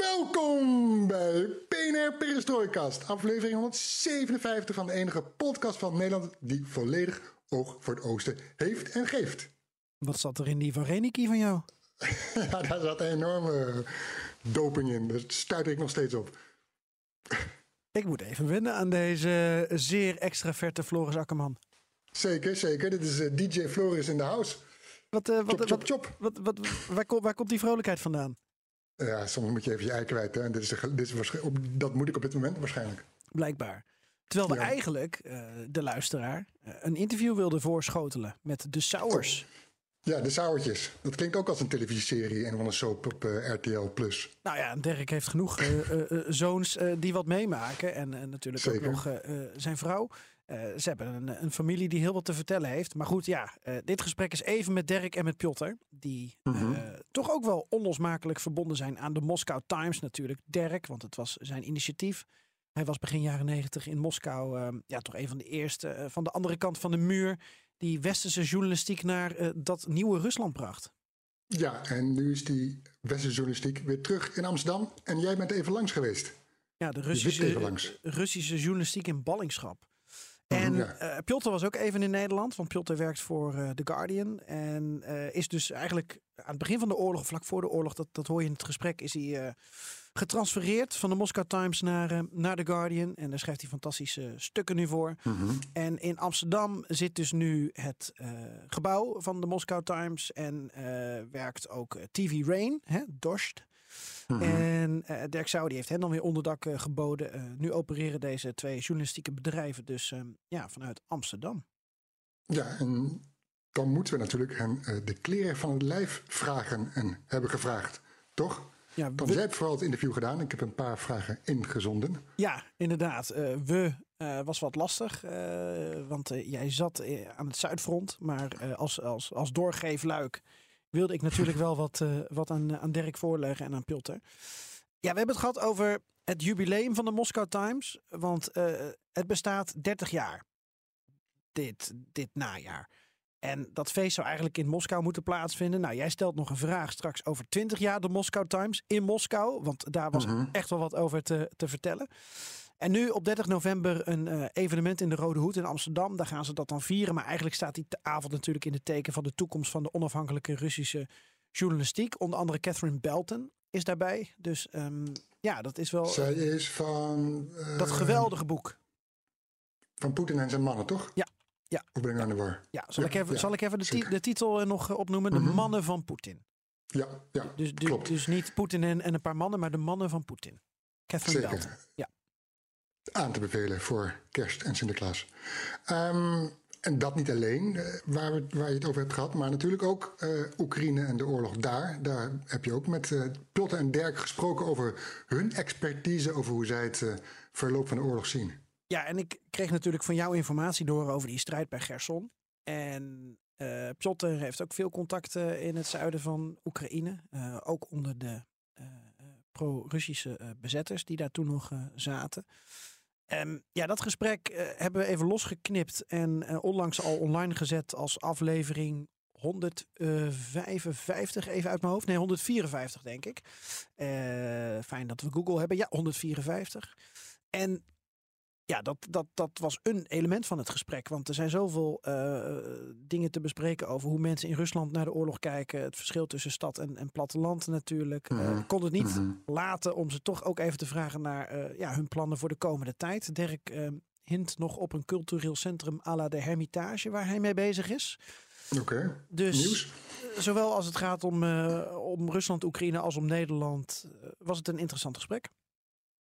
Welkom bij PNR Perestrooikast, aflevering 157 van de enige podcast van Nederland die volledig oog voor het oosten heeft en geeft. Wat zat er in die van Reniki van jou? ja, daar zat een enorme doping in, daar stuit ik nog steeds op. Ik moet even wennen aan deze zeer extraverte Floris Akkerman. Zeker, zeker. Dit is uh, DJ Floris in de house. Wat, uh, wat, chop, chop, chop. Wat, wat, waar, komt, waar komt die vrolijkheid vandaan? Ja, soms moet je even je ei kwijt. Hè? Dit is, dit is op, dat moet ik op dit moment waarschijnlijk. Blijkbaar. Terwijl we ja. eigenlijk, uh, de luisteraar, uh, een interview wilden voorschotelen met de Sauers. Ja, de Sauertjes. Dat klinkt ook als een televisieserie en van een soap op uh, RTL+. Plus. Nou ja, Dirk heeft genoeg zoons die wat meemaken. En natuurlijk Zeker. ook nog zijn vrouw. Ze hebben een, een, familie die heel wat te vertellen heeft. Maar goed, ja, dit gesprek is even met Dirk en met Piotr. Die Mhm. -hmm. toch ook wel onlosmakelijk verbonden zijn aan de Moskou Times natuurlijk. Dirk, want het was zijn initiatief. Hij was begin jaren negentig in Moskou uh, ja, toch een van de eerste uh, van de andere kant van de muur die westerse journalistiek naar uh, dat nieuwe Rusland bracht. Ja, en nu is die westerse journalistiek weer terug in Amsterdam. En jij bent even langs geweest. Ja, de Russische, Russische journalistiek in ballingschap. En uh, Piotr was ook even in Nederland, want Piotr werkt voor uh, The Guardian. En uh, is dus eigenlijk aan het begin van de oorlog, vlak voor de oorlog, dat, dat hoor je in het gesprek, is hij getransfereerd van de Moscow Times naar, naar The Guardian. En daar schrijft hij fantastische stukken nu voor. Mm -hmm. En in Amsterdam zit dus nu het gebouw van de Moscow Times. En werkt ook TV Rain, hè. Mhm. Mm -hmm. En uh, Dirk Saudi heeft hen dan weer onderdak uh, geboden. Uh, nu opereren deze twee journalistieke bedrijven dus ja, vanuit Amsterdam. Ja, en dan moeten we natuurlijk hen de kleren van het lijf vragen en hebben gevraagd, toch? Ja, Want jij hebt vooral het interview gedaan. Ik heb een paar vragen ingezonden. Ja, inderdaad. we was wat lastig, want jij zat aan het Zuidfront. Maar als, als, als doorgeefluik wilde ik natuurlijk wel wat, uh, wat aan, aan Dirk voorleggen en aan Pilter. Ja, we hebben het gehad over het jubileum van de Moscow Times. Want uh, het bestaat 30 jaar. Dit, dit najaar. En dat feest zou eigenlijk in Moskou moeten plaatsvinden. Nou, jij stelt nog een vraag straks over 20 jaar de Moscow Times in Moskou. Want daar was Mhm. echt wel wat over te, te vertellen. En nu op 30 november een uh, evenement in de Rode Hoed in Amsterdam. Daar gaan ze dat dan vieren. Maar eigenlijk staat die avond natuurlijk in het teken van de toekomst van de onafhankelijke Russische journalistiek. Onder andere Catherine Belton is daarbij. Dus um, ja, dat is wel. Zij is van. Uh, dat geweldige boek. Van Poetin en zijn mannen, toch? Ja. Ja. Of ben ik nou aan de war? Ja, zal, ja, ik even, ja, zal ik even de, ti de titel nog opnoemen? De Mhm. mannen van Poetin. Ja, ja dus, klopt. dus niet Poetin en, en, een paar mannen, maar de mannen van Poetin. Catherine Zeker. Belton. Ja. Aan te bevelen voor kerst en Sinterklaas. Um, en dat niet alleen, uh, waar, we, waar je het over hebt gehad, maar natuurlijk ook uh, Oekraïne en de oorlog daar. Daar heb je ook met uh, en Dirk gesproken over hun expertise, over hoe zij het verloop van de oorlog zien. Ja, en ik kreeg natuurlijk van jou informatie door over die strijd bij Gerson. En uh, heeft ook veel contacten in het zuiden van Oekraïne. Ook onder de pro-Russische bezetters die daar toen nog zaten. Um, ja, dat gesprek hebben we even losgeknipt en onlangs al online gezet als aflevering 155, even uit mijn hoofd. Nee, 154 denk ik. fijn dat we Google hebben. Ja, 154. En ja, dat, dat, dat was een element van het gesprek. Want er zijn zoveel uh, dingen te bespreken over hoe mensen in Rusland naar de oorlog kijken. Het verschil tussen stad en, en platteland natuurlijk. Uh, ik kon het niet Mhm. laten om ze toch ook even te vragen naar uh, ja, hun plannen voor de komende tijd. Dirk hint nog op een cultureel centrum à la de Hermitage waar hij mee bezig is. Oké, Dus nieuws? zowel als het gaat om, om Rusland, Oekraïne als om Nederland, was het een interessant gesprek.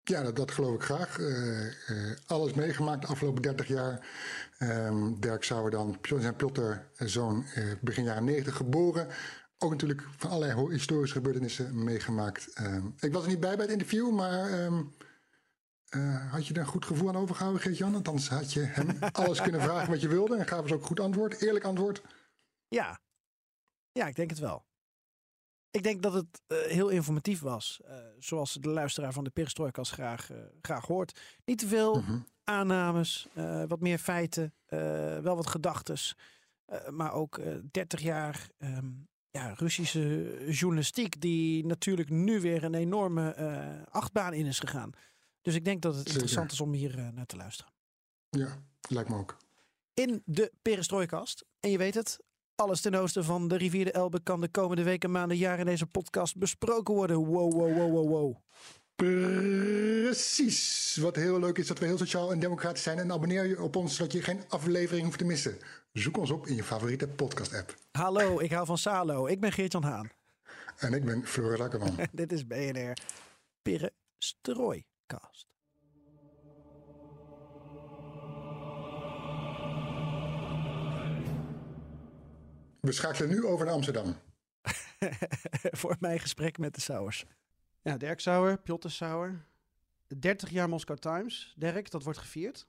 Ja, dat, dat geloof ik graag. Uh, uh, alles meegemaakt de afgelopen 30 jaar. Um, Dirk Sauer dan, zijn Piotr, zoon, uh, begin jaren 90 geboren. ook natuurlijk van allerlei historische gebeurtenissen meegemaakt. Ehm, ik was er niet bij bij het interview, maar ehm, eh, had je er een goed gevoel aan overgehouden, Geert-Jan? Althans had je hem alles kunnen vragen wat je wilde en gaven ze ook goed antwoord, eerlijk antwoord. Ja. Ja, ik denk het wel. Ik denk dat het eh, heel informatief was. eh, zoals de luisteraar van de Perestroikas graag, eh, graag hoort. Niet te veel Mhm. aannames, wat meer feiten, wel wat gedachtes. maar ook eh 30 jaar ehm, ja, Russische journalistiek, die natuurlijk nu weer een enorme achtbaan in is gegaan. Dus ik denk dat het Zeker. interessant is om hier naar te luisteren. Ja, lijkt me ook. In de Perestrooikast. En je weet het, alles ten oosten van de rivier de Elbe kan de komende weken, maanden, jaren in deze podcast besproken worden. Wow, wow, wow, wow, wow. Precies. Wat heel leuk is dat we heel sociaal en democratisch zijn. En abonneer je op ons zodat je geen aflevering hoeft te missen. Zoek ons op in je favoriete podcast-app. Hallo, ik hou van Salo. Ik ben Geert-Jan Haan. En ik ben Floris Akkerman. Dit is BNR Perestrooikast. We schakelen nu over naar Amsterdam. Voor mijn gesprek met de Sauers. Ja, Dirk Sauer, Piotr Sauer. 30 jaar Moscow Times. Dirk, dat wordt gevierd.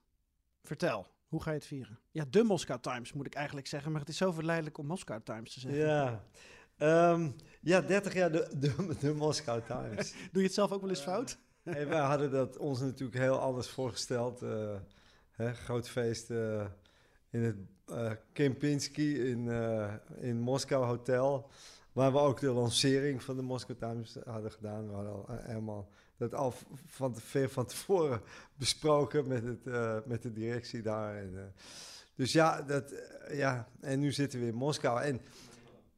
Vertel, hoe ga je het vieren? Ja, de Moscow Times moet ik eigenlijk zeggen, maar het is zo verleidelijk om Moscow Times te zeggen. Ja. Ehm, ja, 30 jaar de, de, de Moscow Times. Doe je het zelf ook wel eens fout? en wij hadden dat ons natuurlijk heel anders voorgesteld. eh, hè, groot feest eh, in het eh Kempinski in, eh, in Moskou Hotel. Waar we ook de lancering van de Moscow Times hadden gedaan. We hadden al eh, helemaal dat al van, te, ver van tevoren besproken met, het, eh, met de directie daar. En, eh, dus ja, dat, ja, en nu zitten we in Moskou. En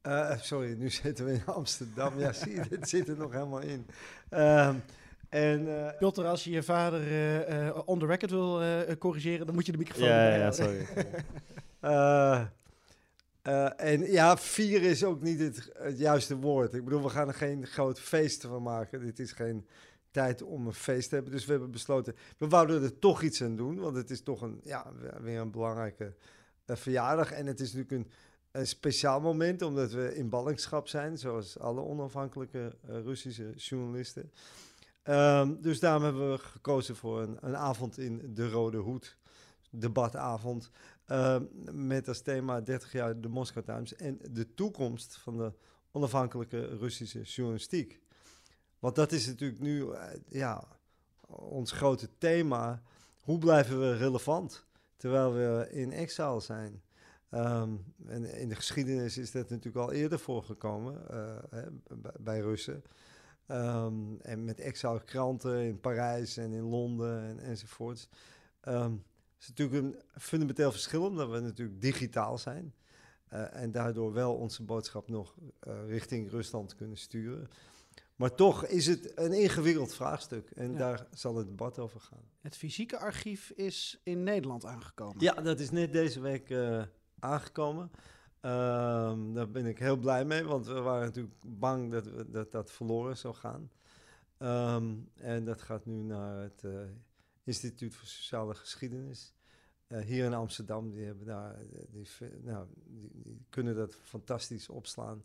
eh, sorry, nu zitten we in Amsterdam. Ja, zie je, dit zit er nog helemaal in. Ehm, en, eh, Piotr, als je je vader eh, eh, on the record wil eh, corrigeren, dan moet je de microfoon Ja, ja, sorry. Eh, eh, en ja, vieren is ook niet het, juiste woord. Ik bedoel, we gaan er geen groot feest van maken. Dit is geen tijd om een feest te hebben. Dus we hebben besloten, we wouden er toch iets aan doen. Want het is toch een, ja, weer een belangrijke eh, verjaardag. En het is natuurlijk een, speciaal moment, omdat we in ballingschap zijn. Zoals alle onafhankelijke Russische journalisten. Ehm, dus daarom hebben we gekozen voor een, een avond in de Rode Hoed. Debatavond. Ehm, met als thema 30 jaar de Moscow Times en de toekomst van de onafhankelijke Russische journalistiek. Want dat is natuurlijk nu eh, ja, ons grote thema. Hoe blijven we relevant terwijl we in exile zijn? Ehm, en in de geschiedenis is dat natuurlijk al eerder voorgekomen eh, hè, bij- Russen. Ehm, en met exile kranten in Parijs en in Londen en, enzovoorts. Is natuurlijk een fundamenteel verschil, omdat we natuurlijk digitaal zijn. eh, en daardoor wel onze boodschap nog eh, richting Rusland kunnen sturen. Maar toch is het een ingewikkeld vraagstuk. En Ja. daar zal het debat over gaan. Het fysieke archief is in Nederland aangekomen. Ja, dat is net deze week eh, aangekomen. Ehm, daar ben ik heel blij mee, want we waren natuurlijk bang dat we, dat, dat verloren zou gaan. Ehm, en dat gaat nu naar het Instituut voor Sociale Geschiedenis. eh, hier in Amsterdam, die, hebben daar, eh, die, nou, die, die kunnen dat fantastisch opslaan.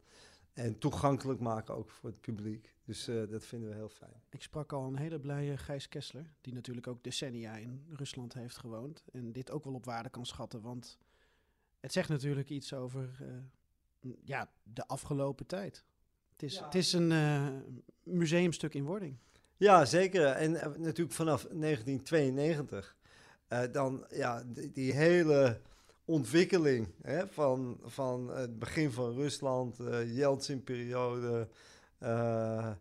En toegankelijk maken ook voor het publiek. Dus eh, dat vinden we heel fijn. Ik sprak al een hele blije Gijs Kessler, die natuurlijk ook decennia in Rusland heeft gewoond. En dit ook wel op waarde kan schatten, want het zegt natuurlijk iets over ja, de afgelopen tijd. Het is, het is een museumstuk in wording. Ja, zeker. En eh, natuurlijk vanaf 1992. eh, dan ja, die, die hele ontwikkeling hè, van, van het begin van Rusland, Yeltsin-periode, eh, eh,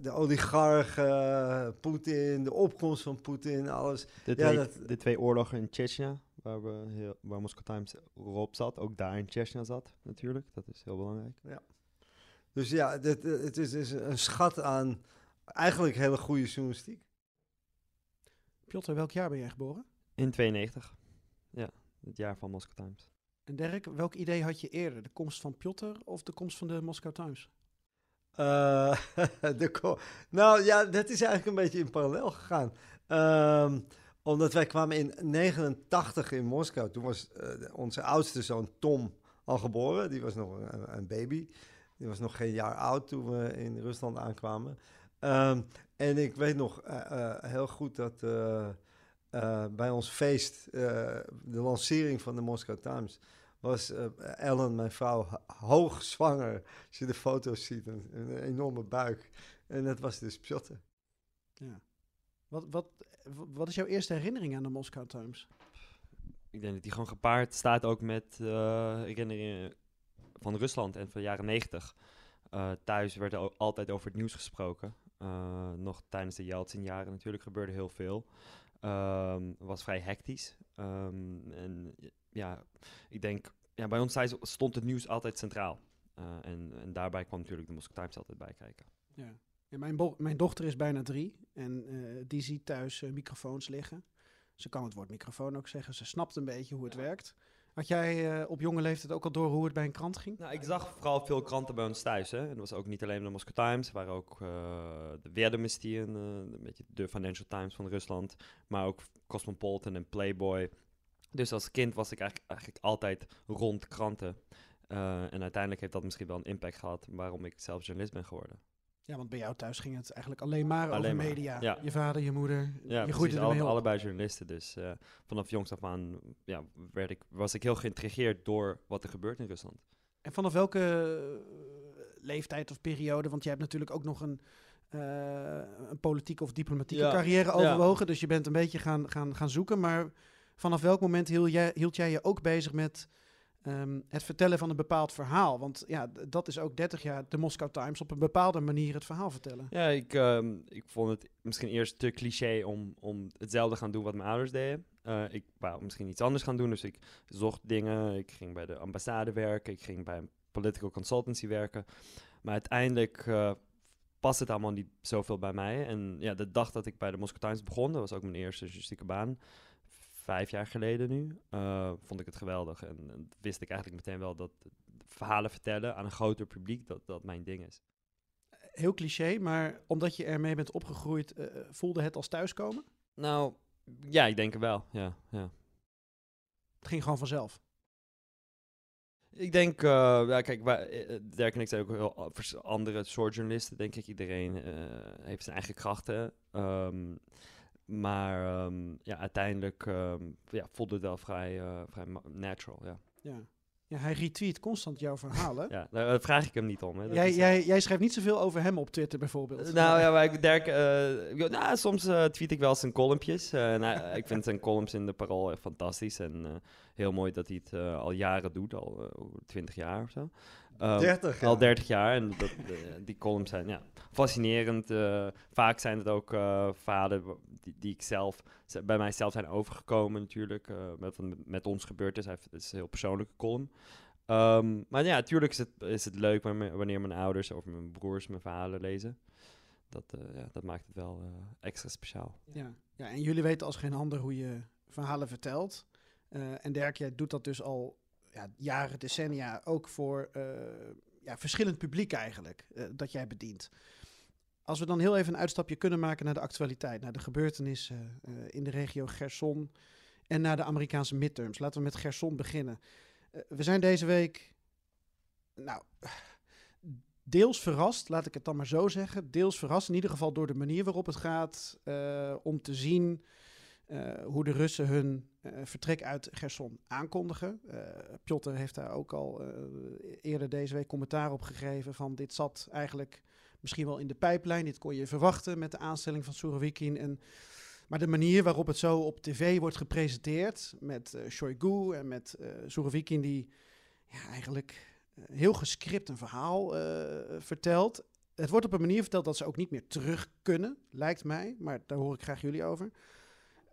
de oligarchen, Poetin, de opkomst van Poetin, alles. De, Ja, twee, dat- de twee oorlogen in Chechnya, waar, we heel, waar Moscow Times op zat, ook daar in Chechnya zat natuurlijk. Dat is heel belangrijk. Dus ja, dit, het is, is een schat aan eigenlijk hele goede journalistiek. Piotr, welk jaar ben jij geboren? In 92. Ja, het jaar van Moscow Times. En Dirk, welk idee had je eerder? De komst van Piotr of de komst van de Moscow Times? Eh, de nou ja, dat is eigenlijk een beetje in parallel gegaan. Ehm, omdat wij kwamen in 89 in Moskou. Toen was eh, onze oudste zoon Tom al geboren. Die was nog een, een baby. Die was nog geen jaar oud toen we in Rusland aankwamen. Ehm, en ik weet nog eh, eh, heel goed dat eh, eh, bij ons feest, eh, de lancering van de Moscow Times, was Ellen, mijn vrouw, ho- hoogzwanger. Als je de foto's ziet, een, een enorme buik. En dat was dus Piotr. Ja. Wat, wat, wat is jouw eerste herinnering aan de Moscow Times? Ik denk dat die gewoon gepaard staat ook met eh, herinneringen van Rusland en van de jaren negentig. Eh, thuis werd er altijd over het nieuws gesproken. Eh, nog tijdens de Yeltsin-jaren natuurlijk gebeurde heel veel. Ehm, Het was vrij hectisch. Ehm, en ja, ik denk, ja, bij ons thuis stond het nieuws altijd centraal. Eh, en, en daarbij kwam natuurlijk de Moscow Times altijd bij kijken. Ja. Mijn, mijn dochter is bijna drie en eh, die ziet thuis microfoons liggen. Ze kan het woord microfoon ook zeggen. Ze snapt een beetje hoe het werkt. Had jij eh, op jonge leeftijd ook al door hoe het bij een krant ging? Nou, ik zag vooral veel kranten bij ons thuis. Hè. En dat was ook niet alleen de Moscow Times, waren ook eh, de Vedomosti, en, eh, een beetje de Financial Times van Rusland, maar ook Cosmopolitan en Playboy. Dus als kind was ik eigenlijk, eigenlijk altijd rond kranten. En uiteindelijk heeft dat misschien wel een impact gehad waarom ik zelf journalist ben geworden. Ja, want bij jou thuis ging het eigenlijk alleen maar over maar, media. ja. Je vader, je moeder, Ja, je groeide alle- ermee op. allebei journalisten. Dus eh, vanaf jongs af aan ja, werd ik, was ik heel geïntrigeerd door wat er gebeurt in Rusland. En vanaf welke eh, leeftijd of periode? Want jij hebt natuurlijk ook nog een, eh, een politieke of diplomatieke Ja, carrière ja. overwogen. Dus je bent een beetje gaan, gaan, gaan zoeken. Maar vanaf welk moment hield jij, hield jij je ook bezig met ehm, het vertellen van een bepaald verhaal? Want ja, dat is ook 30 jaar de Moscow Times op een bepaalde manier het verhaal vertellen. Ja, ik, ehm, ik vond het misschien eerst te cliché om, om hetzelfde gaan doen wat mijn ouders deden. Eh, ik wou misschien iets anders gaan doen, dus ik zocht dingen. Ik ging bij de ambassade werken, ik ging bij een political consultancy werken. Maar uiteindelijk eh past het allemaal niet zoveel bij mij. En ja, de dag dat ik bij de Moscow Times begon, dat was ook mijn eerste journalistieke baan. Vijf jaar geleden nu, eh, vond ik het geweldig. En, en wist ik eigenlijk meteen wel dat verhalen vertellen aan een groter publiek, dat dat mijn ding is. Heel cliché, maar omdat je ermee bent opgegroeid, eh, voelde het als thuiskomen? Nou, ja, ik denk wel. Ja, ja. Het ging gewoon vanzelf. Ik denk, eh, ja, kijk, wij, Dirk en ik zijn ook heel andere soort journalisten, denk ik. Iedereen heeft zijn eigen krachten. Ehm, maar ehm, ja, uiteindelijk ehm, ja, voelde het wel vrij, eh, vrij natural, ja. Ja. ja, hij retweet constant jouw verhalen. ja daar daar vraag ik hem niet om. Hè. Jij, is- jij, jij schrijft niet zoveel over hem op Twitter bijvoorbeeld. Nou ja, maar ik, Dirk, eh, nou, soms eh, tweet ik wel zijn columnjes. Eh, nou, ik vind zijn columns in de Parool echt fantastisch. En eh, heel mooi dat hij het eh, al jaren doet, al twintig jaar of zo. Ehm, 30 Al jaar. 30 jaar. En dat, eh, die columns zijn ja, fascinerend. eh, vaak zijn het ook eh verhalen die, die ik zelf, bij mijzelf zijn overgekomen natuurlijk. eh, met, wat met ons gebeurd is. Het is een heel persoonlijke column. Ehm, maar ja, natuurlijk is het, is het leuk wanneer, mijn ouders of mijn broers mijn verhalen lezen. Dat, eh, ja, dat maakt het wel eh, extra speciaal. Ja. ja, en jullie weten als geen ander hoe je verhalen vertelt. Eh, en Dirk, jij doet dat dus al ja, jaren, decennia, ook voor eh, ja, verschillend publiek eigenlijk, eh, dat jij bedient. Als we dan heel even een uitstapje kunnen maken naar de actualiteit, naar de gebeurtenissen eh, in de regio Gerson en naar de Amerikaanse midterms. Laten we met Gerson beginnen. We zijn deze week, nou, deels verrast, laat ik het dan maar zo zeggen. Deels verrast, in ieder geval door de manier waarop het gaat, om te zien hoe de Russen hun vertrek uit Gerson aankondigen. Eh Piotr heeft daar ook al eh, eerder deze week commentaar op gegeven van dit zat eigenlijk misschien wel in de pijplijn. Dit kon je verwachten met de aanstelling van Surovikin. En, maar de manier waarop het zo op tv wordt gepresenteerd met eh Shoigu en met eh Surovikin die ja, eigenlijk eh, heel gescript een verhaal eh, vertelt. Het wordt op een manier verteld dat ze ook niet meer terug kunnen, lijkt mij. Maar daar hoor ik graag jullie over.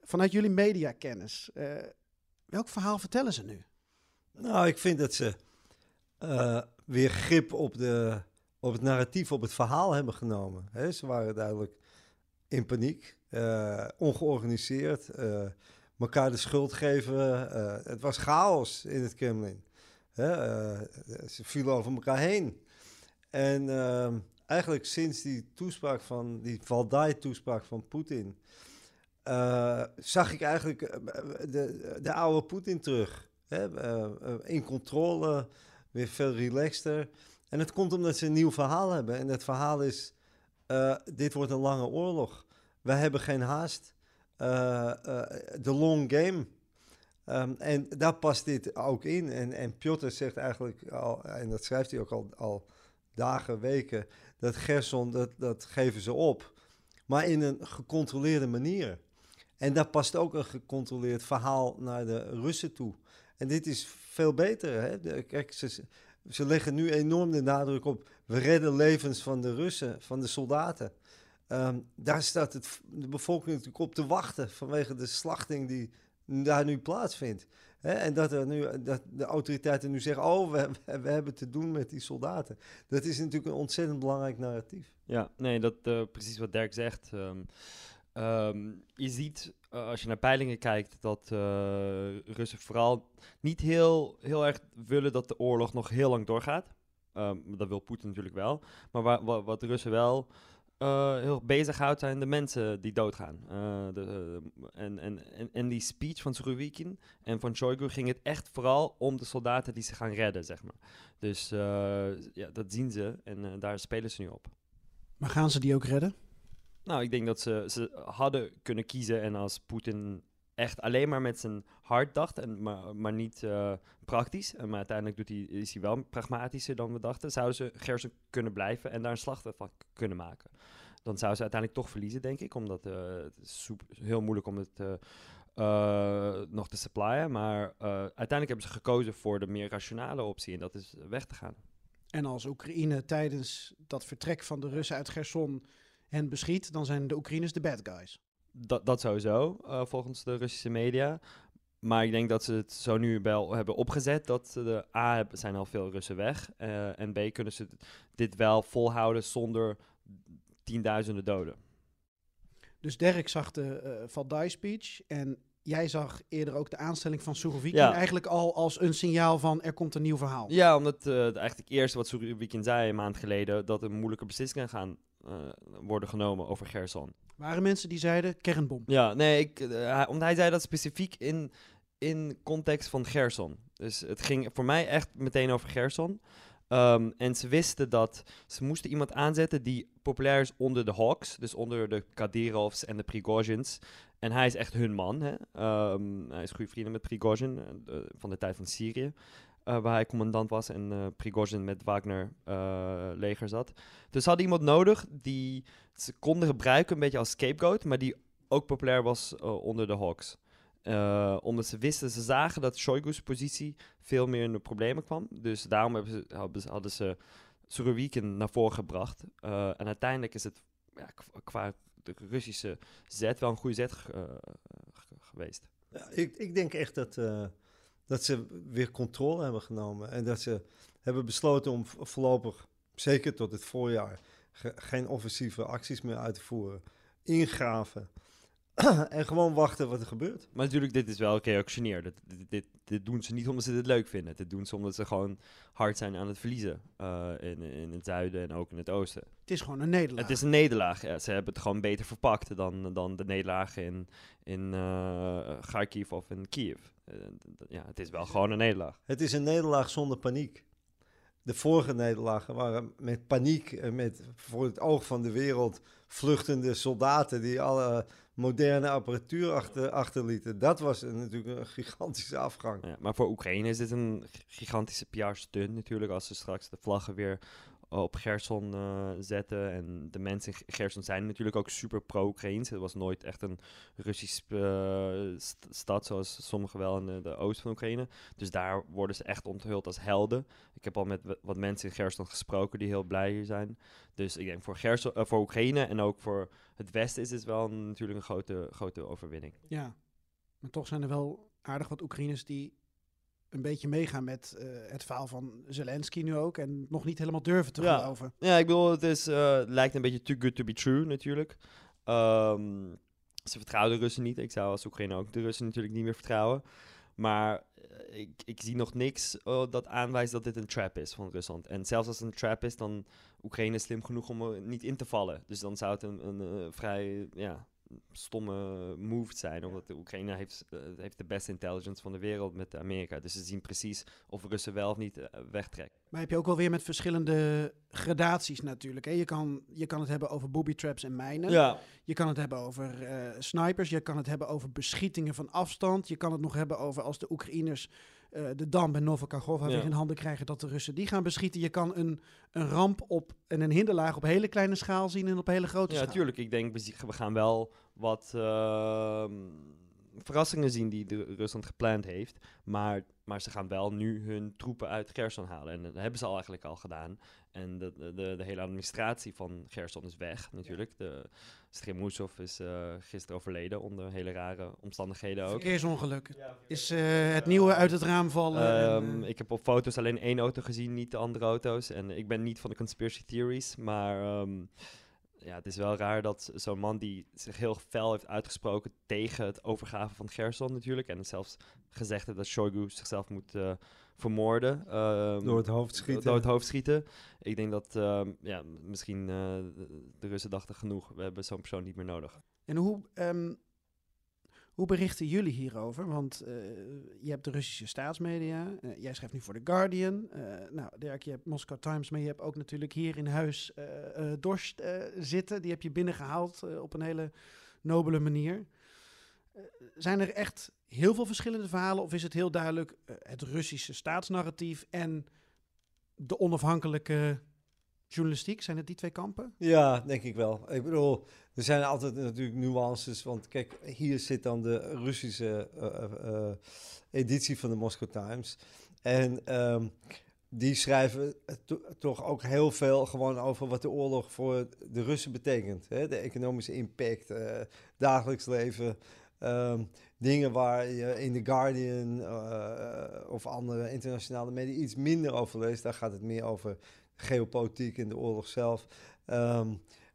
Vanuit jullie mediakennis, eh welk verhaal vertellen ze nu? Nou, ik vind dat ze eh, weer grip op, de, op het narratief, op het verhaal hebben genomen. Ze waren duidelijk in paniek, eh, ongeorganiseerd, elkaar de schuld geven. het was chaos in het Kremlin. Ze vielen over elkaar heen. En ehm, eigenlijk sinds die toespraak van, die Valdai-toespraak van Poetin, eh, zag ik eigenlijk eh, de, de oude Poetin terug. Hè? eh, in controle, weer veel relaxter. En dat komt omdat ze een nieuw verhaal hebben. En dat verhaal is, dit wordt een lange oorlog. Wij hebben geen haast. De long game. Ehm, en daar past dit ook in. En, en Piotr zegt eigenlijk al, en dat schrijft hij ook al, al dagen, weken, dat Gerson, dat, dat geven ze op. Maar in een gecontroleerde manier. En daar past ook een gecontroleerd verhaal naar de Russen toe. En dit is veel beter. Hè? Kijk, ze, leggen nu enorm de nadruk op. We redden levens van de Russen, van de soldaten. Ehm, daar staat het, de bevolking natuurlijk op te wachten vanwege de slachting die daar nu plaatsvindt. En dat, er nu, dat de autoriteiten nu zeggen: Oh, we, we, we hebben te doen met die soldaten. Dat is natuurlijk een ontzettend belangrijk narratief. Ja, nee, dat eh, precies wat Dirk zegt. Ehm, ehm, je ziet, eh, als je naar peilingen kijkt, dat eh, Russen vooral niet heel, heel erg willen dat de oorlog nog heel lang doorgaat. Ehm, dat wil Poetin natuurlijk wel. Maar wa- wa- wat Russen wel eh, heel bezighoudt, zijn de mensen die doodgaan. De, en, en, en, die speech van Surovikin en van Shoigu ging het echt vooral om de soldaten die ze gaan redden, zeg maar. Dus ja, dat zien ze en daar spelen ze nu op. Maar gaan ze die ook redden? Nou, ik denk dat ze, ze hadden kunnen kiezen en als Poetin echt alleen maar met zijn hart dacht, en, maar, maar niet eh, praktisch, en maar uiteindelijk doet hij, is hij wel pragmatischer dan we dachten, zouden ze Gerson kunnen blijven en daar een slag van kunnen maken. Dan zouden ze uiteindelijk toch verliezen, denk ik, omdat eh, het is heel moeilijk om het eh, eh, nog te supplyen. Maar eh, uiteindelijk hebben ze gekozen voor de meer rationale optie en dat is weg te gaan. En als Oekraïne tijdens dat vertrek van de Russen uit Gerson hen beschiet, dan zijn de Oekraïners de bad guys. Dat, dat sowieso, eh, volgens de Russische media. Maar ik denk dat ze het zo nu wel hebben opgezet dat ze de A zijn al veel Russen weg. eh, en B kunnen ze dit wel volhouden zonder tienduizenden doden. Dus Dirk zag de eh Valdai speech en jij zag eerder ook de aanstelling van Surovikin Ja. eigenlijk al als een signaal van er komt een nieuw verhaal. Ja, omdat eh, eigenlijk het eerste wat Surovikin zei een maand geleden, dat er moeilijke beslissingen gaan worden genomen over Gerson. Waren mensen die zeiden kernbom. Ja, nee, ik, eh, hij- omdat hij zei dat specifiek in, in context van Gerson. Dus het ging voor mij echt meteen over Gerson. Ehm, en ze wisten dat ze moesten iemand aanzetten die populair is onder de Hawks, dus onder de Kadyrovs en de Prigozhins. En hij is echt hun man. Hè? Ehm, hij is goede vrienden met Prigozhin eh, eh, van de tijd van Syrië. Eh, waar hij commandant was en eh Prigozhin met Wagner eh, leger zat. Dus ze hadden iemand nodig die ze konden gebruiken, een beetje als scapegoat, maar die ook populair was onder de Hawks. Omdat ze wisten, ze zagen dat Shoigu's positie veel meer in de problemen kwam. Dus daarom ze, hadden ze- Surovikin naar voren gebracht. En uiteindelijk is het ja, qua de Russische zet wel een goede zet ge- ge- geweest. Ja, ik, ik denk echt dat, dat ze weer controle hebben genomen. En dat ze hebben besloten om voorlopig, zeker tot het voorjaar, ge- geen offensieve acties meer uit te voeren. Ingraven. en gewoon wachten wat er gebeurt. Maar natuurlijk, dit is wel gereactioneerd. Dit, dit, dit, dit doen ze niet omdat ze dit leuk vinden. Dit doen ze omdat ze gewoon hard zijn aan het verliezen. eh, in, in het zuiden en ook in het oosten. Het is gewoon een nederlaag. Het is een nederlaag. Ja, ze hebben het gewoon beter verpakt dan, dan de nederlagen in, in eh, Kharkiv of in Kiev. Eh, ja, het is wel gewoon een nederlaag. Het is een nederlaag zonder paniek. De vorige nederlagen waren met paniek en met voor het oog van de wereld vluchtende soldaten die alle moderne apparatuur achter, achterlieten. Dat was een- natuurlijk een gigantische afgang. Ja, maar voor Oekraïne is dit een gigantische PR-stunt natuurlijk. Als ze straks de vlaggen weer op Gerson eh, zetten. En de mensen in Gerson zijn natuurlijk ook super pro-Oekraïns. Het was nooit echt een Russisch eh, st- stad zoals sommige wel in de, oost van Oekraïne. Dus daar worden ze echt onthuld als helden. Ik heb al met wat mensen in Gerson gesproken die heel blij hier zijn. Dus ik denk voor, Gerson, eh, voor Oekraïne en ook voor het Westen is het wel natuurlijk een grote, grote overwinning. Ja, maar toch zijn er wel aardig wat Oekraïners die een beetje meegaan met eh, het verhaal van Zelensky nu ook. En nog niet helemaal durven te Ja. geloven. Ja, ik bedoel, het is, eh, lijkt een beetje too good to be true natuurlijk. Ehm, ze vertrouwen de Russen niet. Ik zou als Oekraïne ook de Russen natuurlijk niet meer vertrouwen. Maar eh, ik, ik zie nog niks dat aanwijst dat dit een trap is van Rusland. En zelfs als het een trap is, dan Oekraïne is slim genoeg om er niet in te vallen. Dus dan zou het een, een vrij, ja, stomme move zijn. Omdat de Oekraïne heeft, eh, heeft de beste intelligence van de wereld met Amerika. Dus ze zien precies of Russen wel of niet eh, wegtrekken. Maar heb je ook wel weer met verschillende gradaties natuurlijk. Hè? Je, kan, je kan het hebben over booby traps en mijnen. Ja, Je kan het hebben over eh, snipers. Je kan het hebben over beschietingen van afstand. Je kan het nog hebben over als de Oekraïners eh, de dam bij Novakachova Ja. weer in handen krijgen dat de Russen die gaan beschieten. Je kan een, een ramp op en een hinderlaag op hele kleine schaal zien en op hele grote ja schaal. tuurlijk. Ik denk, we gaan wel wat ehm, verrassingen zien die de Rusland gepland heeft. Maar, maar ze gaan wel nu hun troepen uit Gerson halen. En dat hebben ze al eigenlijk al gedaan. En de, de, de, de hele administratie van Gerson is weg natuurlijk. De Stremousov is eh, gisteren overleden onder hele rare omstandigheden ook. Verkeersongeluk. Is eh, het nieuwe uit het raam vallen. en, Ehm, eh, ik heb op foto's alleen één auto gezien, niet de andere auto's. En ik ben niet van de conspiracy theories, maar ehm, ja, het is wel raar dat zo'n man die zich heel fel heeft uitgesproken tegen het overgaven van Gerson natuurlijk. En zelfs gezegd heeft dat Shoigu zichzelf moet eh, vermoorden. ehm, Door het hoofd schieten. Door het hoofd schieten. Ik denk dat ehm, ja, misschien eh, de, de Russen dachten genoeg, we hebben zo'n persoon niet meer nodig. En hoe, ehm, hoe berichten jullie hierover? Want eh, je hebt de Russische staatsmedia. eh, jij schrijft nu voor The Guardian. eh, nou, Dirk, je hebt Moscow Times, maar je hebt ook natuurlijk hier in huis Dorst zitten. Die heb je binnengehaald eh, op een hele nobele manier. Zijn er echt heel veel verschillende verhalen? Of is het heel duidelijk het Russische staatsnarratief en de onafhankelijke journalistiek? Zijn het die twee kampen? Ja, denk ik wel. Ik bedoel, er zijn altijd natuurlijk nuances. Want kijk, hier zit dan de Russische eh, eh, eh, editie van de Moscow Times. En ehm, die schrijven to- toch ook heel veel gewoon over wat de oorlog voor de Russen betekent. Hè? De economische impact, eh, dagelijks leven. ehm, dingen waar je in The Guardian of andere internationale media iets minder over leest. Daar gaat het meer over geopolitiek en de oorlog zelf. Ehm,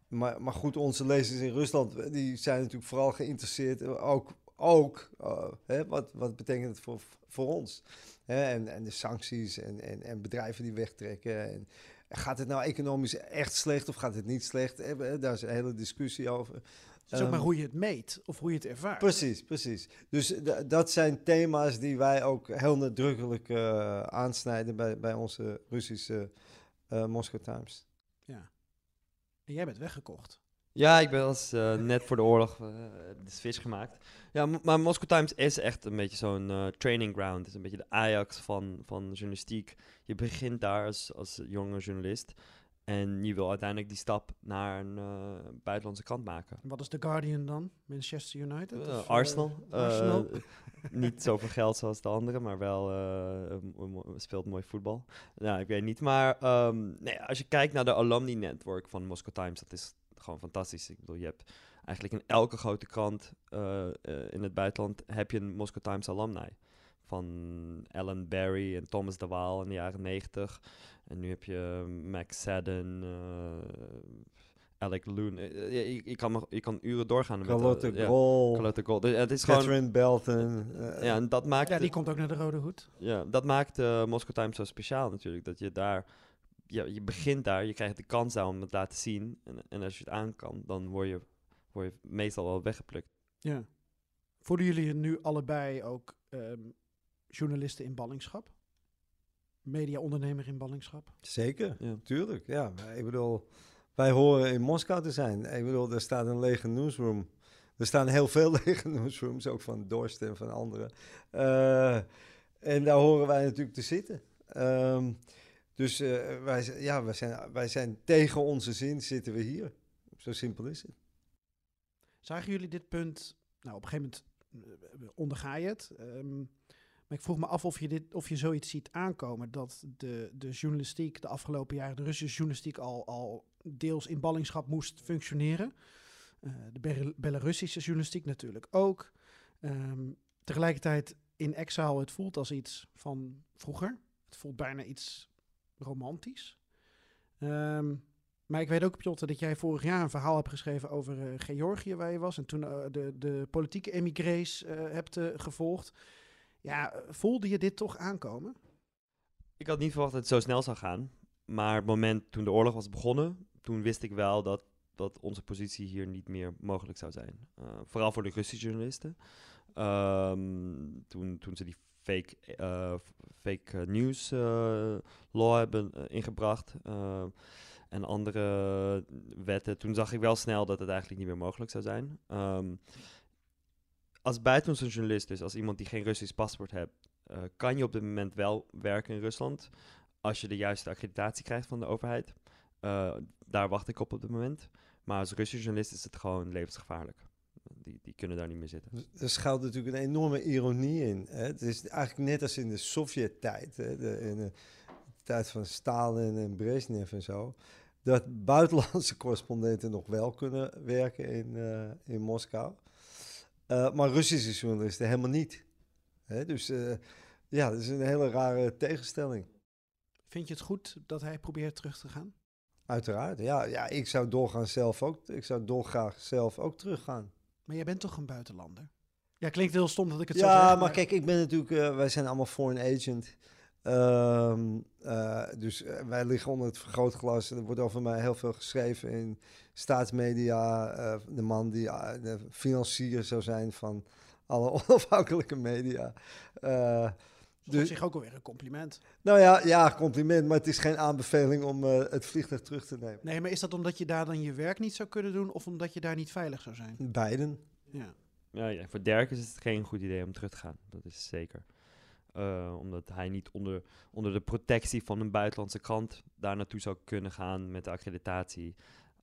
maar, maar goed, onze lezers in Rusland, die zijn natuurlijk vooral geïnteresseerd, eh, ook, ook eh, hè, wat, wat betekent het voor, voor ons? Hè, en, en de sancties en, en, en bedrijven die wegtrekken. En, gaat het nou economisch echt slecht of gaat het niet slecht? Eh, Daar is een hele discussie over. Ook maar Ehm, hoe je het meet of hoe je het ervaart. Precies, precies. Dus dat zijn thema's die wij ook heel nadrukkelijk eh, aansnijden bij, bij onze Russische eh Moscow Times. Ja. En jij bent weggekocht. Ja, ik ben als eh, net voor de oorlog eh, de switch gemaakt. Ja, maar Moscow Times is echt een beetje zo'n eh, training ground. Het is een beetje de Ajax van, van journalistiek. Je begint daar als, als jonge journalist. En je wil uiteindelijk die stap naar een eh, buitenlandse krant maken. En wat is The Guardian dan? Manchester United? Eh, Of, eh, Arsenal. Arsenal? niet zoveel geld zoals de andere, maar wel speelt mooi voetbal. Nou, ik weet niet. Maar ehm, nee, als je kijkt naar de alumni network van Moscow Times, dat is gewoon fantastisch. Ik bedoel, je hebt eigenlijk in elke grote krant in het buitenland heb je een Moscow Times alumni. Van Alan Barry en Thomas de Waal in de jaren 90. En nu heb je Max Sadden, eh, Alec Loon. Eh, eh, je, je kan, nog- je kan uren doorgaan. met, eh, Carlotte ja. Gol, Carlotte. Dus het is gewoon... Catherine Belton. Ja, en dat maakt, Ja, die komt ook naar de Rode Hoed. ja, dat maakt de Moscow Times zo speciaal natuurlijk. Dat je daar... Ja, je begint daar, je krijgt de kans daar om het te laten zien. En, en als je het aan kan, dan word je, word je meestal wel weggeplukt. Ja. Voelen jullie nu allebei ook ehm, journalisten in ballingschap? Media-ondernemer in ballingschap? Zeker, Ja. tuurlijk. Ja, maar ik bedoel, wij horen in Moskou te zijn. Ik bedoel, er staat een lege newsroom. Er staan heel veel lege newsrooms, ook van Dorst en van anderen. Eh, en daar horen wij natuurlijk te zitten. Ehm, dus eh, wij, ja, wij, zijn, wij zijn tegen onze zin, zitten we hier. Zo simpel is het. Zagen jullie dit punt? Nou, op een gegeven moment eh, onderga je het. ehm, maar ik vroeg me af of je, dit, of je zoiets ziet aankomen. Dat de, de journalistiek de afgelopen jaren, de Russische journalistiek, al, al deels in ballingschap moest functioneren. Eh, de Bel- Belarussische journalistiek natuurlijk ook. Ehm, tegelijkertijd in exile, het voelt als iets van vroeger. Het voelt bijna iets romantisch. Ehm, maar ik weet ook, Piotr, dat jij vorig jaar een verhaal hebt geschreven over eh, Georgië, waar je was. En toen eh, de, de politieke emigrees hebt gevolgd. Ja, eh, voelde je dit toch aankomen? Ik had niet verwacht dat het zo snel zou gaan. Maar het moment toen de oorlog was begonnen, toen wist ik wel dat dat onze positie hier niet meer mogelijk zou zijn. Uh, vooral voor de Russische journalisten. Um, toen, toen ze die fake, uh, fake news law hebben ingebracht en andere wetten, toen zag ik wel snel dat het eigenlijk niet meer mogelijk zou zijn. Um, als buitenlandse journalist, dus als iemand die geen Russisch paspoort hebt, uh, kan je op dit moment wel werken in Rusland. Als je de juiste accreditatie krijgt van de overheid. Uh, daar wacht ik op op dit moment. Maar als Russische journalist is het gewoon levensgevaarlijk. Die, die kunnen daar niet meer zitten. Er schuilt natuurlijk een enorme ironie in. Hè? Het is eigenlijk net als in de Sovjet-tijd. De, in de tijd van Stalin en Brezhnev en zo. Dat buitenlandse correspondenten nog wel kunnen werken in, uh, in Moskou. Uh, maar Russische journalisten helemaal niet. Hè? Dus uh, ja, dat is een hele rare tegenstelling. Vind je het goed dat hij probeert terug te gaan? Uiteraard, ja. ja ik zou doorgaan zelf ook. Ik zou dolgraag zelf ook teruggaan. Maar jij bent toch een buitenlander? Ja, klinkt heel stom dat ik het ja, zo zeg. Ja, maar, kijk, ik ben natuurlijk... Uh, wij zijn allemaal foreign agent. Um, uh, dus wij liggen onder het vergrootglas. Er wordt over mij heel veel geschreven in staatsmedia. Uh, de man die de financier zou zijn van alle onafhankelijke media. Uh, dus op zich ook alweer een compliment. Nou ja, ja, compliment, maar het is geen aanbeveling om uh, het vliegtuig terug te nemen. Nee, maar is dat omdat je daar dan je werk niet zou kunnen doen of omdat je daar niet veilig zou zijn? Beiden. Ja. Ja, ja voor Dirk is het geen goed idee om terug te gaan. Dat is zeker. Uh, omdat hij niet onder, onder de protectie van een buitenlandse krant daar naartoe zou kunnen gaan met de accreditatie.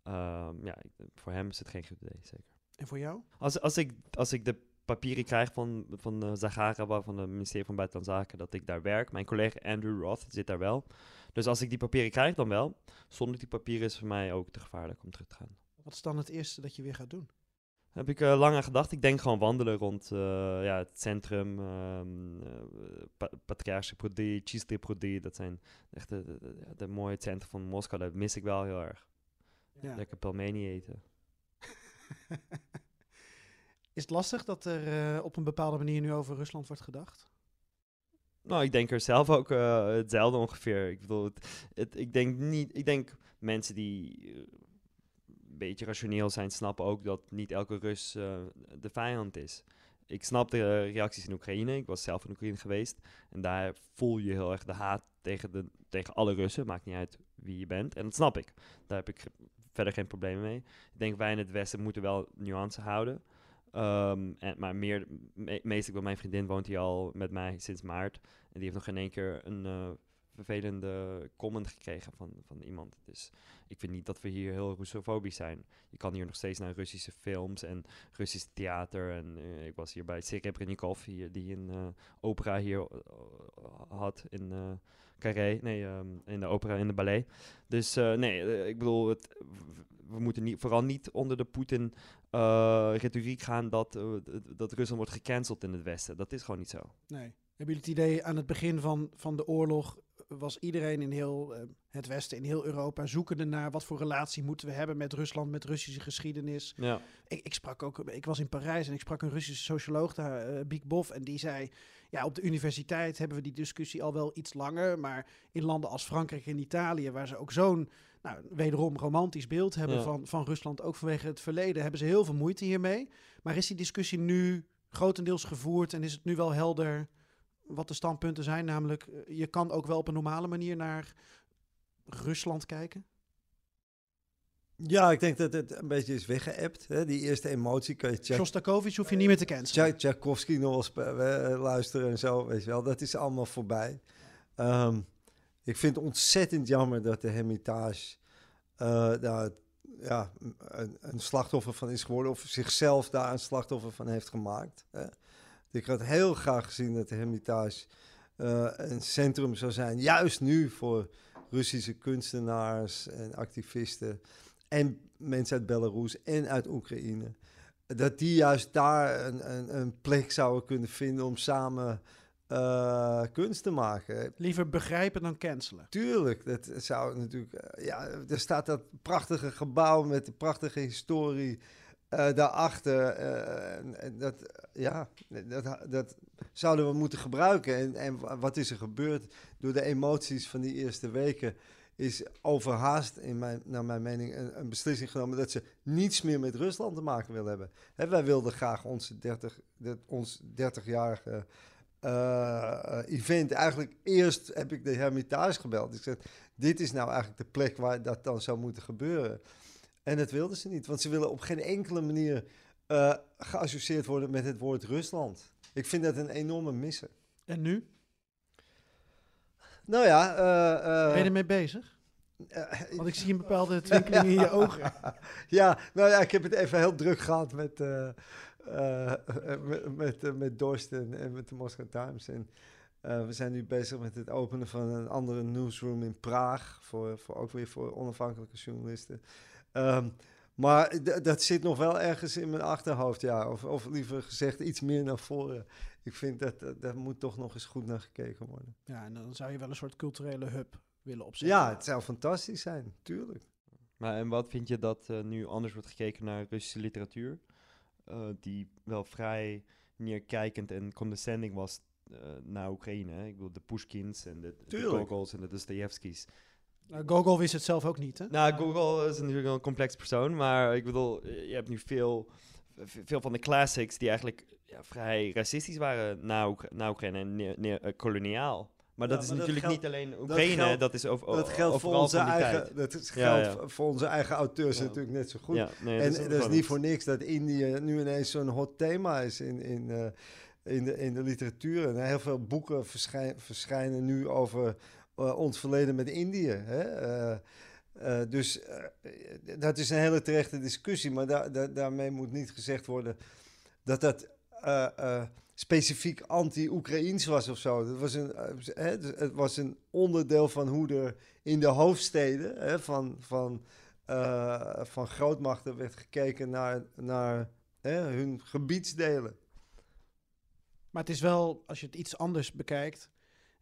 Uh, ja, voor hem is het geen goed idee, zeker. En voor jou? Als, als, ik, als ik de papieren krijg van, van uh, Zagara, van het ministerie van Buitenlandse Zaken, dat ik daar werk. Mijn collega Andrew Roth zit daar wel. Dus als ik die papieren krijg, dan wel. Zonder die papieren is het voor mij ook te gevaarlijk om terug te gaan. Wat is dan het eerste dat je weer gaat doen? Heb ik uh, lang aan gedacht. Ik denk gewoon wandelen rond uh, ja, het centrum, um, uh, pa Patriarche Prodi, Prodi. Dat zijn echt de, de, de, de, mooie centrum van Moskou. Dat mis ik wel heel erg. Ja. Lekker pelmeni eten. Is het lastig dat er op een bepaalde manier nu over Rusland wordt gedacht? Nou, ik denk er zelf ook hetzelfde ongeveer. Ik bedoel, het, het, ik denk niet. Ik denk mensen die beetje rationeel zijn, snappen ook dat niet elke Rus uh, de vijand is. Ik snap de reacties in Oekraïne. Ik was zelf in Oekraïne geweest. En daar voel je heel erg de haat tegen, de, tegen alle Russen. Maakt niet uit wie je bent. En dat snap ik. Daar heb ik verder geen problemen mee. Ik denk wij in het Westen moeten wel nuance houden. Um, en, maar meer, me, meestal, mijn vriendin woont hier al met mij sinds maart. En die heeft nog geen één keer een uh, vervelende comment gekregen van, van iemand. Dus ik vind niet dat we hier heel Russofobisch zijn. Je kan hier nog steeds naar Russische films en Russisch theater. En uh, ik was hier bij Serebrennikov, hier, die een uh, opera hier uh, had in Carré. Nee, um, in de opera, in de ballet. Dus nee, ik bedoel, het, we moeten niet, vooral niet onder de Poetin retoriek gaan dat, dat Rusland wordt gecanceld in het Westen. Dat is gewoon niet zo. Nee. Hebben jullie het idee aan het begin van, van de oorlog was iedereen in heel uh, het Westen, in heel Europa, zoekende naar wat voor relatie moeten we hebben met Rusland, met Russische geschiedenis. Ja. Ik, ik sprak ook, ik was in Parijs en ik sprak een Russische socioloog daar, uh, Biek Bof, en die zei, ja, op de universiteit hebben we die discussie al wel iets langer, maar in landen als Frankrijk en Italië, waar ze ook zo'n, nou, wederom romantisch beeld hebben Ja. van, van Rusland, ook vanwege het verleden, hebben ze heel veel moeite hiermee. Maar is die discussie nu grotendeels gevoerd en is het nu wel helder wat de standpunten zijn. Namelijk, eh, je kan ook wel op een normale manier naar Rusland kijken. Ja, ik denk dat het een beetje is weggeëpt. Hè? Die eerste emotie kan je Tchak- Shostakovich hoef je niet meer te. Tchak- Tchaikovsky nog wel eh, luisteren en zo, weet je wel. Dat is allemaal voorbij. Ehm, ik vind het ontzettend jammer dat de Hermitage eh, daar ja, een, een slachtoffer van is geworden... of zichzelf daar een slachtoffer van heeft gemaakt. Hè? Ik had heel graag gezien dat de Hermitage eh, een centrum zou zijn... juist nu voor Russische kunstenaars en activisten... en mensen uit Belarus en uit Oekraïne dat die juist daar een, een, een plek zouden kunnen vinden om samen eh, kunst te maken. Liever begrijpen dan cancelen. Tuurlijk, dat zou natuurlijk. eh, ja, er staat dat prachtige gebouw met de prachtige historie daarachter. eh, en- en dat, ja, dat, dat zouden we moeten gebruiken. En, en wa- wat is er gebeurd door de emoties van die eerste weken? is overhaast, in mijn, naar mijn mening, een, beslissing genomen dat ze niets meer met Rusland te maken willen hebben. Hè, wij wilden graag onze 30, de, ons 30-jarige eh, event. Eigenlijk eerst heb ik de Hermitage gebeld. Ik zei, dit is nou eigenlijk de plek waar dat dan zou moeten gebeuren. En dat wilden ze niet, want ze willen op geen enkele manier eh, geassocieerd worden met het woord Rusland. Ik vind dat een enorme missen. En nu? Nou ja, eh, eh, Ben je ermee bezig? Want ik zie een bepaalde twinkeling in je ogen. ja, nou ja, ik heb het even heel druk gehad met, met, met, met Dorst en, met de Moscow Times. En we zijn nu bezig met het openen van een andere newsroom in Praag. Voor, voor ook weer voor onafhankelijke journalisten. Ehm, maar dat zit nog wel ergens in mijn achterhoofd, ja. Of, of liever gezegd, iets meer naar voren. Ik vind dat dat daar moet toch nog eens goed naar gekeken worden. Ja, en dan zou je wel een soort culturele hub willen opzetten. Ja, het zou fantastisch zijn, tuurlijk. Maar en wat vind je dat eh, nu anders wordt gekeken naar Russische literatuur? eh, die wel vrij neerkijkend en condescending was eh, naar Oekraïne. Hè? Ik bedoel, de Pushkins en de, de. Gogols en de Dostoevskis. Nou, Gogol wist het zelf ook niet, hè? Nou, Gogol is natuurlijk een complex persoon, maar ik bedoel, je hebt nu veel, veel van de classics die eigenlijk ja, vrij racistisch waren Oek- Oekraïne en neer, neer- eh, koloniaal. Maar dat is maar dat natuurlijk geldt- niet alleen Oekraïne, dat, geldt- is over, Dat geldt voor onze eigen, dat geldt ja. voor onze eigen auteurs natuurlijk net zo goed. Nee, en is dat is niet voor niks dat Indië nu ineens zo'n hot thema is in, in, eh, in, de, in de literatuur. En heel veel boeken verschijn- verschijnen nu over eh, ons verleden met Indië. Hè? Eh, eh, dus dat is een hele terechte discussie, maar da- da- daarmee moet niet gezegd worden dat dat specifiek anti-Oekraïens was of zo. Was een, dus het was een onderdeel van hoe er in de hoofdsteden van, van, van grootmachten werd gekeken naar, naar hun gebiedsdelen. Maar het is wel, als je het iets anders bekijkt,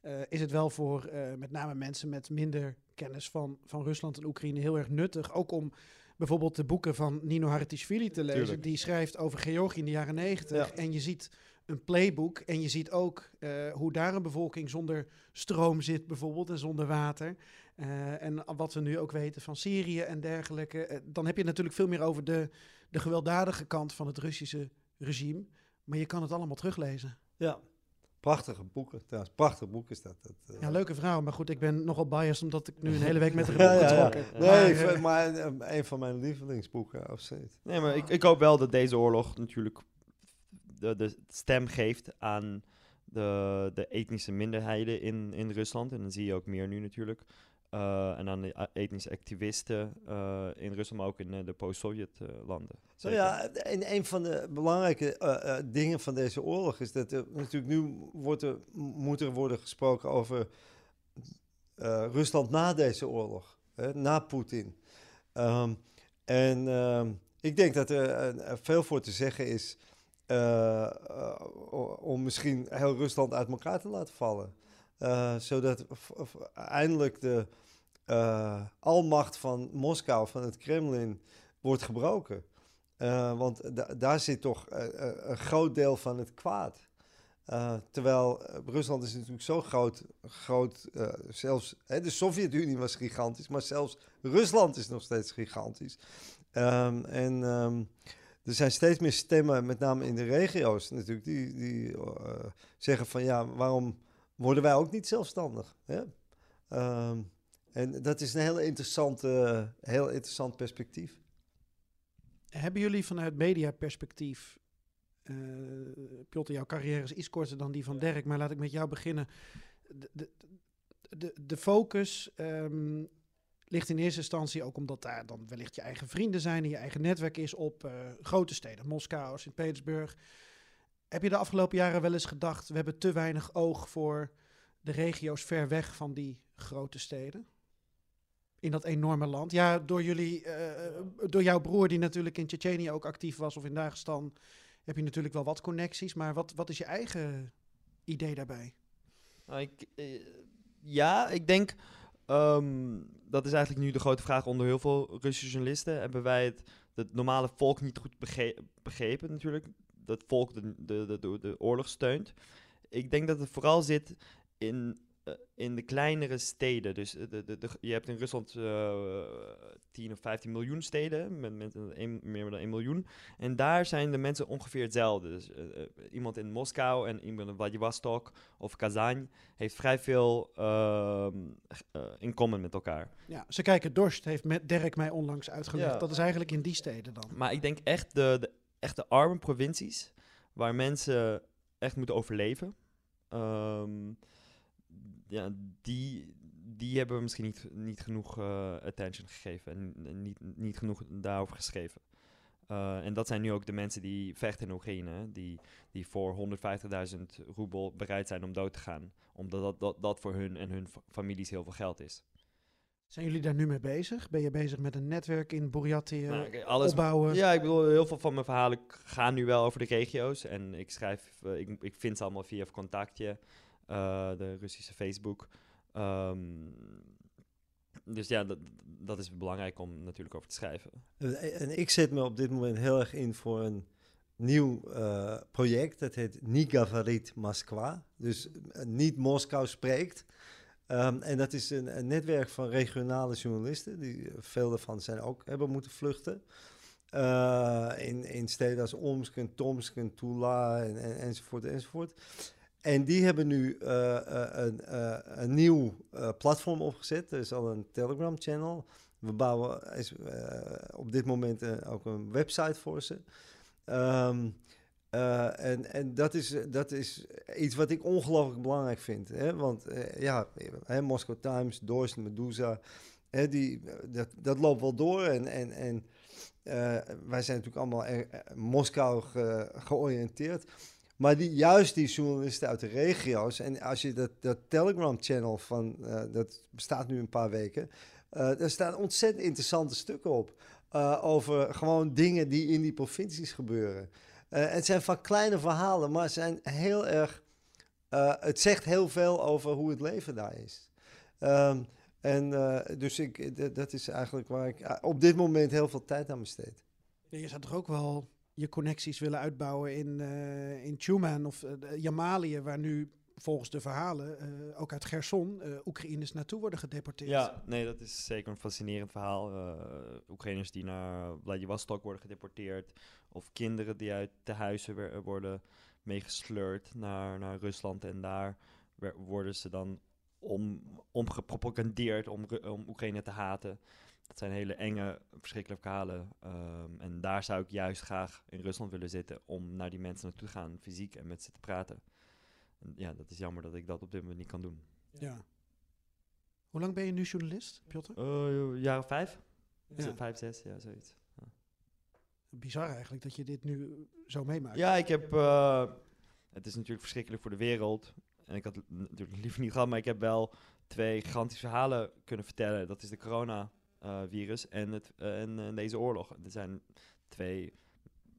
eh, is het wel voor eh, met name mensen met minder kennis van, van Rusland en Oekraïne heel erg nuttig. Ook om bijvoorbeeld de boeken van Nino Hartishvili te lezen. Tuurlijk. Die schrijft over Georgië in de jaren negentig. Ja. En je ziet een playbook en je ziet ook eh, hoe daar een bevolking zonder stroom zit bijvoorbeeld en zonder water. En wat we nu ook weten van Syrië en dergelijke. Dan heb je natuurlijk veel meer over de, de gewelddadige kant van het Russische regime. Maar je kan het allemaal teruglezen. Ja. Prachtige boeken trouwens. Prachtig boek is dat. dat eh. Ja, leuke vrouw. Maar goed, ik ben nogal biased omdat ik nu een hele week met haar Ja, heb ja, ja. getrokken. Nee, Maar, eh, maar een van mijn lievelingsboeken, absoluut. Nee, maar ik, ik hoop wel dat deze oorlog natuurlijk de, de stem geeft aan de, de etnische minderheden in, in Rusland. En dat zie je ook meer nu natuurlijk. Eh, en aan de a- etnische activisten eh, in Rusland, maar ook in eh, de post-Sovjet-landen. Nou ja, en een van de belangrijke eh, eh, dingen van deze oorlog is dat er natuurlijk nu wordt er, moet er worden gesproken over eh, Rusland na deze oorlog, hè, na Poetin. Ehm, en ehm, ik denk dat er eh, eh, veel voor te zeggen is eh, eh, om misschien heel Rusland uit elkaar te laten vallen. Eh, zodat eindelijk de eh, almacht van Moskou, van het Kremlin, wordt gebroken. Eh, want da- daar zit toch een groot deel van het kwaad. Terwijl Rusland is natuurlijk zo groot, groot zelfs hè, de Sovjet-Unie was gigantisch, maar zelfs Rusland is nog steeds gigantisch. Ehm, en ehm, er zijn steeds meer stemmen, met name in de regio's natuurlijk, die, die zeggen van ja, waarom worden wij ook niet zelfstandig? Hè? Ehm, en dat is een heel, interessante, heel interessant perspectief. Hebben jullie vanuit mediaperspectief, eh Piotr, jouw carrière is iets korter dan die van Dirk, maar laat ik met jou beginnen. De, de, de, de focus ehm, ligt in eerste instantie ook omdat daar dan wellicht je eigen vrienden zijn en je eigen netwerk is op eh, grote steden, Moskou, Sint-Petersburg. Heb je de afgelopen jaren wel eens gedacht, we hebben te weinig oog voor de regio's ver weg van die grote steden? in dat enorme land. Ja, door jullie, eh, door jouw broer die natuurlijk in Tsjetsjenië ook actief was of in Dagestan, heb je natuurlijk wel wat connecties. Maar wat, wat is je eigen idee daarbij? Nou, ik, eh, ja, ik denk. ehm, dat is eigenlijk nu de grote vraag onder heel veel Russische journalisten. Hebben wij het, het normale volk niet goed bege- begrepen, natuurlijk? Dat volk de, de, de, de, oorlog steunt. Ik denk dat het vooral zit in eh, in de kleinere steden. Dus eh, de, de, de- je hebt in Rusland eh 10 of 15 miljoen steden, met, met een, meer dan 1 miljoen. En daar zijn de mensen ongeveer hetzelfde. Dus iemand in Moskou en iemand in Vladivostok of Kazan heeft vrij veel ehm, eh, in common met elkaar. Ja, ze kijken Dorst, heeft met Dirk mij onlangs uitgelegd. Ja. Dat is eigenlijk in die steden dan. Maar ik denk echt de, de echte arme provincies, waar mensen echt moeten overleven, ehm, ja, die, die hebben misschien niet, niet genoeg eh, attention gegeven en, niet, niet genoeg daarover geschreven. Eh, en dat zijn nu ook de mensen die vechten in Oekraïne, die, die voor 150.000 roebel bereid zijn om dood te gaan. Omdat dat, dat, dat voor hun en hun fa- families heel veel geld is. Zijn jullie daar nu mee bezig? Ben je bezig met een netwerk in Burjatje Nou, kijk, alles, opbouwen? Ja, ik bedoel, heel veel van mijn verhalen gaan nu wel over de regio's. En ik schrijf, eh, ik, ik vind ze allemaal via contactje, eh, de Russische Facebook. Ehm, dus ja, dat, dat is belangrijk om natuurlijk over te schrijven. En, ik zet me op dit moment heel erg in voor een nieuw eh, project. Dat heet Nigavarit Moskwa. Dus eh, niet Moskou spreekt. Ehm, en dat is een, netwerk van regionale journalisten. Die, eh, veel daarvan zijn ook hebben moeten vluchten. Eh, in, in steden als Omsk en Tomsk en Tula en, en, enzovoort enzovoort. En die hebben nu eh, een, een nieuw platform opgezet. Er is al een Telegram-channel. We bouwen op dit moment ook een website voor ze. Ehm, eh, en en dat, is, dat is iets wat ik ongelooflijk belangrijk vind. Hè? Want eh, ja, hè, Moscow Times, Doors, Medusa, hè, die, dat, dat loopt wel door. En, en, en eh, wij zijn natuurlijk allemaal er- eh, Moskou ge- georiënteerd. Maar die, juist die journalisten uit de regio's. En als je dat, dat Telegram-channel van. eh, dat bestaat nu een paar weken. eh daar staan ontzettend interessante stukken op. eh, over gewoon dingen die in die provincies gebeuren. Eh, het zijn van kleine verhalen, maar zijn heel erg. eh, het zegt heel veel over hoe het leven daar is. Ehm, en eh, dus ik, dat is eigenlijk waar ik op dit moment heel veel tijd aan besteed. Je zou toch ook wel je connecties willen uitbouwen in, eh in Tuman of de Jamalië, waar nu volgens de verhalen eh, ook uit Gerson eh Oekraïners naartoe worden gedeporteerd. Ja, nee, dat is zeker een fascinerend verhaal. Eh Oekraïners die naar Vladivostok worden gedeporteerd. Of kinderen die uit de huizen worden meegesleurd naar, naar Rusland. En daar worden ze dan om, omgepropagandeerd om, om Oekraïne te haten. Dat zijn hele enge, verschrikkelijke verhalen. Ehm, en daar zou ik juist graag in Rusland willen zitten om naar die mensen naartoe te gaan, fysiek en met ze te praten. En ja, dat is jammer dat ik dat op dit moment niet kan doen. Ja. Hoe lang ben je nu journalist, Piotr? Uh, jaren vijf? Is Ja. het Vijf, zes, ja, zoiets. Bizar eigenlijk dat je dit nu zo meemaakt. Ja, ik heb... eh, het is natuurlijk verschrikkelijk voor de wereld. En ik had het natuurlijk liever niet gehad, maar ik heb wel twee gigantische verhalen kunnen vertellen. Dat is de coronavirus en, het, eh, en, eh, deze oorlog. Er zijn twee,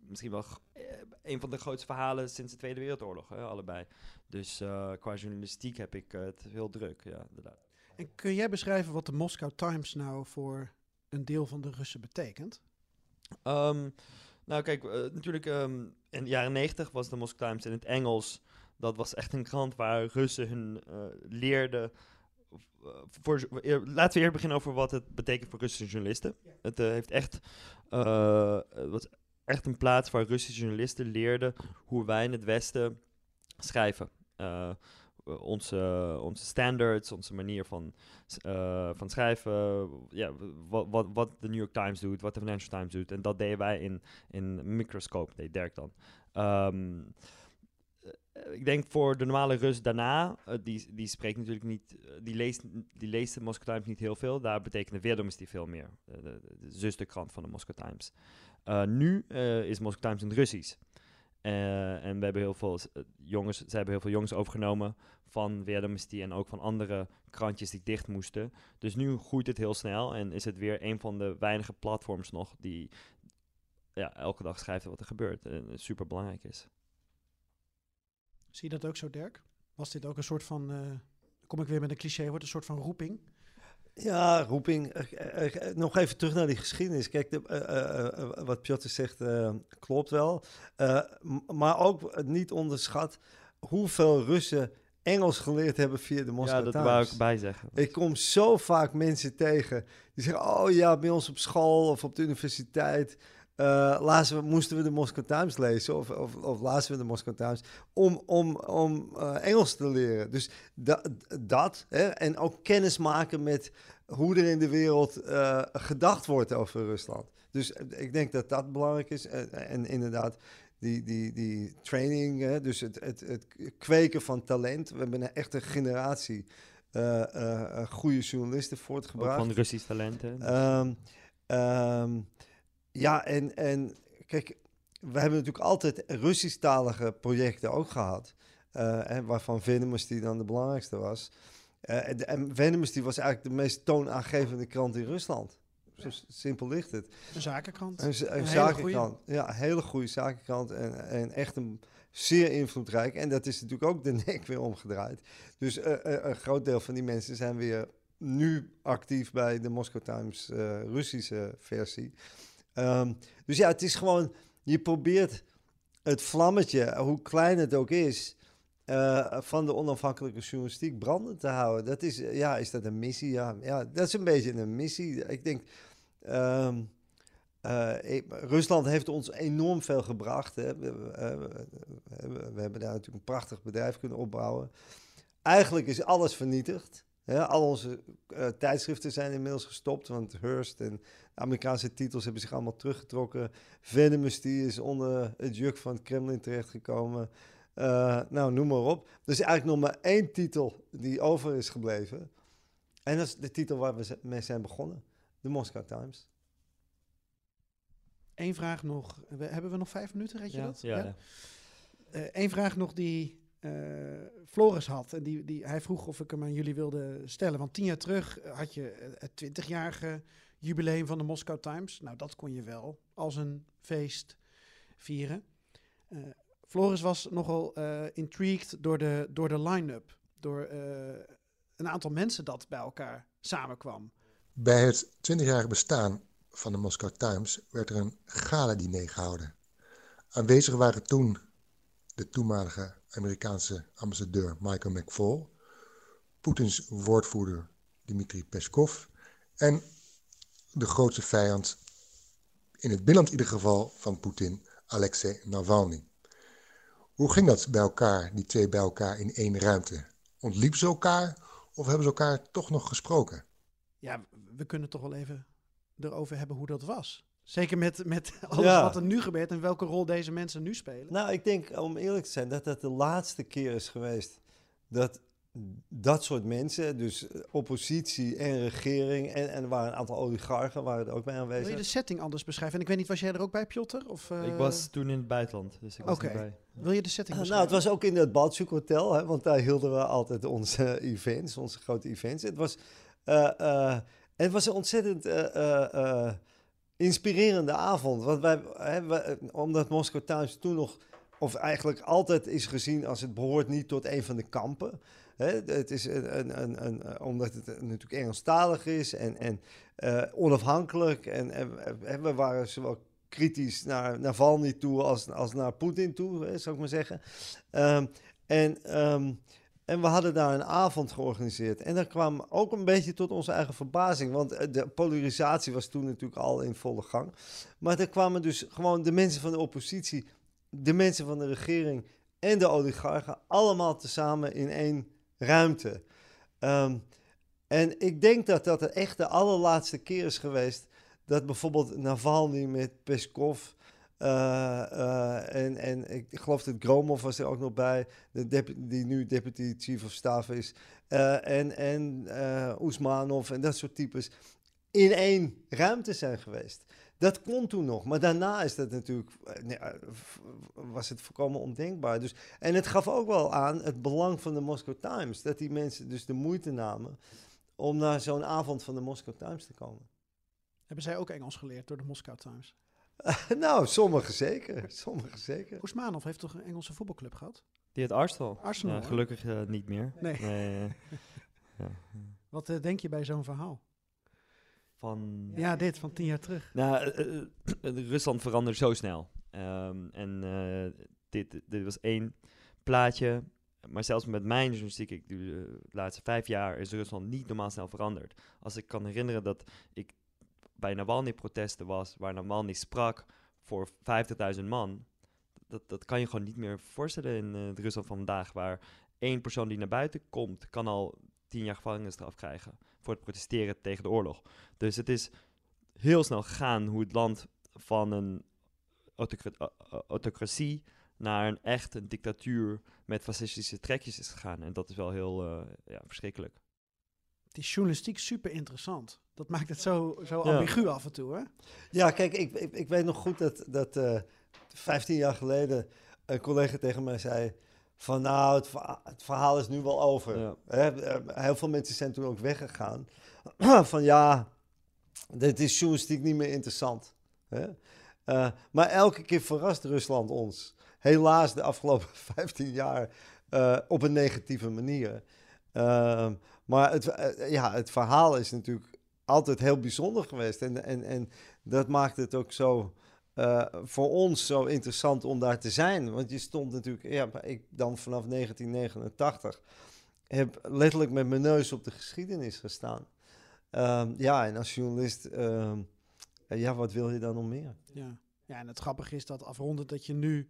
misschien wel eh, een van de grootste verhalen sinds de Tweede Wereldoorlog, hè, allebei. Dus eh, qua journalistiek heb ik eh, het heel druk, ja, inderdaad. En kun jij beschrijven wat de Moscow Times nou voor een deel van de Russen betekent? Ehm, nou, kijk, eh, natuurlijk ehm, in de jaren negentig was de Moscow Times in het Engels. Dat was echt een krant waar Russen hun eh, leerden. eh, voor, laten we eerst beginnen over wat het betekent voor Russische journalisten. Het heeft echt, het was echt een plaats waar Russische journalisten leerden hoe wij in het Westen schrijven. Eh, onze, onze standards, onze manier van, eh, van schrijven, ja, wat, wat, de New York Times doet, wat de Financial Times doet. En dat deden wij in, in Microscope, deed Dirk dan. Ehm, eh, ik denk voor de normale Rus daarna, die, die spreekt natuurlijk niet, die leest, die leest de Moscow Times niet heel veel. Daar betekende Vedomosti veel meer, de, zusterkrant van de Moscow Times. Nu is Moscow Times in het Russisch. Eh, en we hebben heel veel eh, jongens, ze hebben heel veel jongens overgenomen van Vedomosti en ook van andere krantjes die dicht moesten. Dus nu groeit het heel snel en is het weer een van de weinige platforms nog die ja, elke dag schrijft wat er gebeurt. En super belangrijk is. Zie je dat ook zo, Dirk? Was dit ook een soort van, eh, kom ik weer met een cliché, wordt een soort van roeping? Ja, roeping. Eh, eh, eh, nog even terug naar die geschiedenis. Kijk, de, wat Piotr zegt klopt wel. Maar ook niet onderschat hoeveel Russen Engels geleerd hebben via de Ja, Moskou dat Times. wou ik bij zeggen. Ik kom zo vaak mensen tegen die zeggen: Oh ja, bij ons op school of op de universiteit. Lazen we, moesten we de Moscow Times lezen of, of, of lazen we de Moscow Times om, om, om eh, Engels te leren. Dus da, dat hè, en ook kennis maken met hoe er in de wereld eh, gedacht wordt over Rusland. Dus ik denk dat dat belangrijk is. En, en inderdaad, die, die, die training, hè, dus het, het, het kweken van talent. We hebben een echte generatie goede journalisten Ook voortgebracht. van Russisch talenten. Ehm, ehm, ja, en, en kijk, we hebben natuurlijk altijd Russisch-talige projecten ook gehad. eh, hè, waarvan Venomous die dan de belangrijkste was. Eh, en, en Venomous die was eigenlijk de meest toonaangevende krant in Rusland. Zo simpel ligt het. Een zakenkrant. Een, z- een, hele zakenkrant. Ja, een hele goede zakenkrant. En, en echt een zeer invloedrijk. En dat is natuurlijk ook de nek weer omgedraaid. Dus eh, eh, een groot deel van die mensen zijn weer nu actief bij de Moscow Times eh, Russische versie. Ehm, dus ja, het is gewoon, je probeert het vlammetje, hoe klein het ook is, eh, van de onafhankelijke journalistiek brandend te houden. Dat is, eh, ja, is dat een missie? Ja, ja dat is een beetje een missie. Ik denk, ehm, eh, Rusland heeft ons enorm veel gebracht. Hè. We- we- we hebben daar natuurlijk een prachtig bedrijf kunnen opbouwen. Eigenlijk is alles vernietigd. Hè. Al onze eh, tijdschriften zijn inmiddels gestopt, want Hearst en de Amerikaanse titels hebben zich allemaal teruggetrokken. Venomous die is onder het juk van het Kremlin terechtgekomen. Eh, nou, noem maar op. Er is eigenlijk nog maar één titel die over is gebleven. En dat is de titel waar we mee zijn begonnen. De Moscow Times. Eén vraag nog. We, hebben we nog vijf minuten, weet je ja, dat? ja, ja. Eén vraag nog die eh, Floris had. En die, die, hij vroeg of ik hem aan jullie wilde stellen. Want tien jaar terug had je eh, het twintigjarige jubileum van de Moscow Times. Nou, dat kon je wel als een feest vieren. Eh, Floris was nogal eh, intrigued door de, door de line-up. Door eh, een aantal mensen dat bij elkaar samenkwam. Bij het 20-jarige bestaan van de Moscow Times werd er een gala-diner gehouden. Aanwezig waren toen de toenmalige Amerikaanse ambassadeur Michael McFaul, Poetins woordvoerder Dmitri Peskov en de grootste vijand, in het binnenland in ieder geval, van Poetin, Alexei Navalny. Hoe ging dat bij elkaar, die twee bij elkaar in één ruimte? Ontliepen ze elkaar of hebben ze elkaar toch nog gesproken? Ja, we kunnen toch wel even erover hebben hoe dat was. Zeker met, met alles Ja. wat er nu gebeurt en welke rol deze mensen nu spelen. Nou, ik denk, om eerlijk te zijn, dat dat de laatste keer is geweest dat dat soort mensen, dus eh, oppositie en regering, en, en er waren een aantal oligarchen, waren er ook bij Wil je aanwezig. de setting anders beschrijven? En ik weet niet, was jij er ook bij, Piotr? Of, eh, Ik was toen in het buitenland, dus ik was Oké. niet bij. Wil je de setting Uh, nou, beschrijven? het was ook in het Balchuk Hotel, hè, want daar hielden we altijd onze events, onze grote events. Het was, eh, eh, het was een ontzettend eh, eh, eh, inspirerende avond. Want wij, hè, omdat Moscow Times toen nog, of eigenlijk altijd is gezien als het behoort niet tot een van de kampen. Hè, het is een, een, een, eh, omdat het natuurlijk Engelstalig is en, en eh, onafhankelijk. En, en, we waren zowel kritisch naar Navalny toe als, als naar Poetin toe, hè, zou ik maar zeggen. Ehm, en, ehm, en we hadden daar een avond georganiseerd. En dat kwam ook een beetje tot onze eigen verbazing. Want eh, de polarisatie was toen natuurlijk al in volle gang. Maar er kwamen dus gewoon de mensen van de oppositie, de mensen van de regering en de oligarchen allemaal tezamen in één ruimte. Ehm, en ik denk dat dat echt de allerlaatste keer is geweest dat bijvoorbeeld Navalny met Peskov eh, eh, en, en ik geloof dat Gromov was er ook nog bij, die nu deputy chief of staff is, eh, en, en Oesmanov en dat soort types, in één ruimte zijn geweest. Dat kon toen nog, maar daarna is dat natuurlijk, was het volkomen ondenkbaar. Dus, en het gaf ook wel aan het belang van de Moscow Times, dat die mensen dus de moeite namen om naar zo'n avond van de Moscow Times te komen. Hebben zij ook Engels geleerd door de Moscow Times? nou, sommigen zeker, sommigen zeker. Oesmanov heeft toch een Engelse voetbalclub gehad? Die het Arsenal. Arsenal, Ja, gelukkig eh, niet meer. Nee. Nee, ja. Wat eh, denk je bij zo'n verhaal? Van... Ja, dit van tien jaar terug. Nou, eh, Rusland verandert zo snel. Ehm, en eh, dit, dit was één plaatje. maar zelfs met mijn journalistiek, ik de laatste vijf jaar, is Rusland niet normaal snel veranderd. Als ik kan herinneren dat ik bij Navalny-protesten was, waar Navalny sprak voor 50.000 man, dat, dat kan je gewoon niet meer voorstellen in uh, het Rusland van vandaag, waar één persoon die naar buiten komt, kan al tien jaar gevangenisstraf krijgen voor het protesteren tegen de oorlog. Dus het is heel snel gegaan hoe het land van een autocratie naar een echt een dictatuur met fascistische trekjes is gegaan. En dat is wel heel uh, ja, verschrikkelijk. Het is journalistiek super interessant. Dat maakt het zo, zo ambigu af en toe, hè? Ja, kijk, ik, ik, ik weet nog goed dat, dat uh, eh, 15 jaar geleden een collega tegen mij zei... van nou, het, het verhaal is nu wel over. Ja. Eh, heel veel mensen zijn toen ook weggegaan. van ja, dit is journalistiek niet meer interessant. Hè? Uh, maar elke keer verrast Rusland ons. Helaas de afgelopen 15 jaar uh, op een negatieve manier. Uh, maar het, uh, ja, het verhaal is natuurlijk altijd heel bijzonder geweest. En, en, en dat maakt het ook zo voor ons zo interessant om daar te zijn. Want je stond natuurlijk, ja, ik dan vanaf 1989 heb letterlijk met mijn neus op de geschiedenis gestaan. Ehm, ja, en als journalist, ehm, ja, wat wil je dan nog meer? Ja. ja, en het grappige is dat afrondend dat je nu...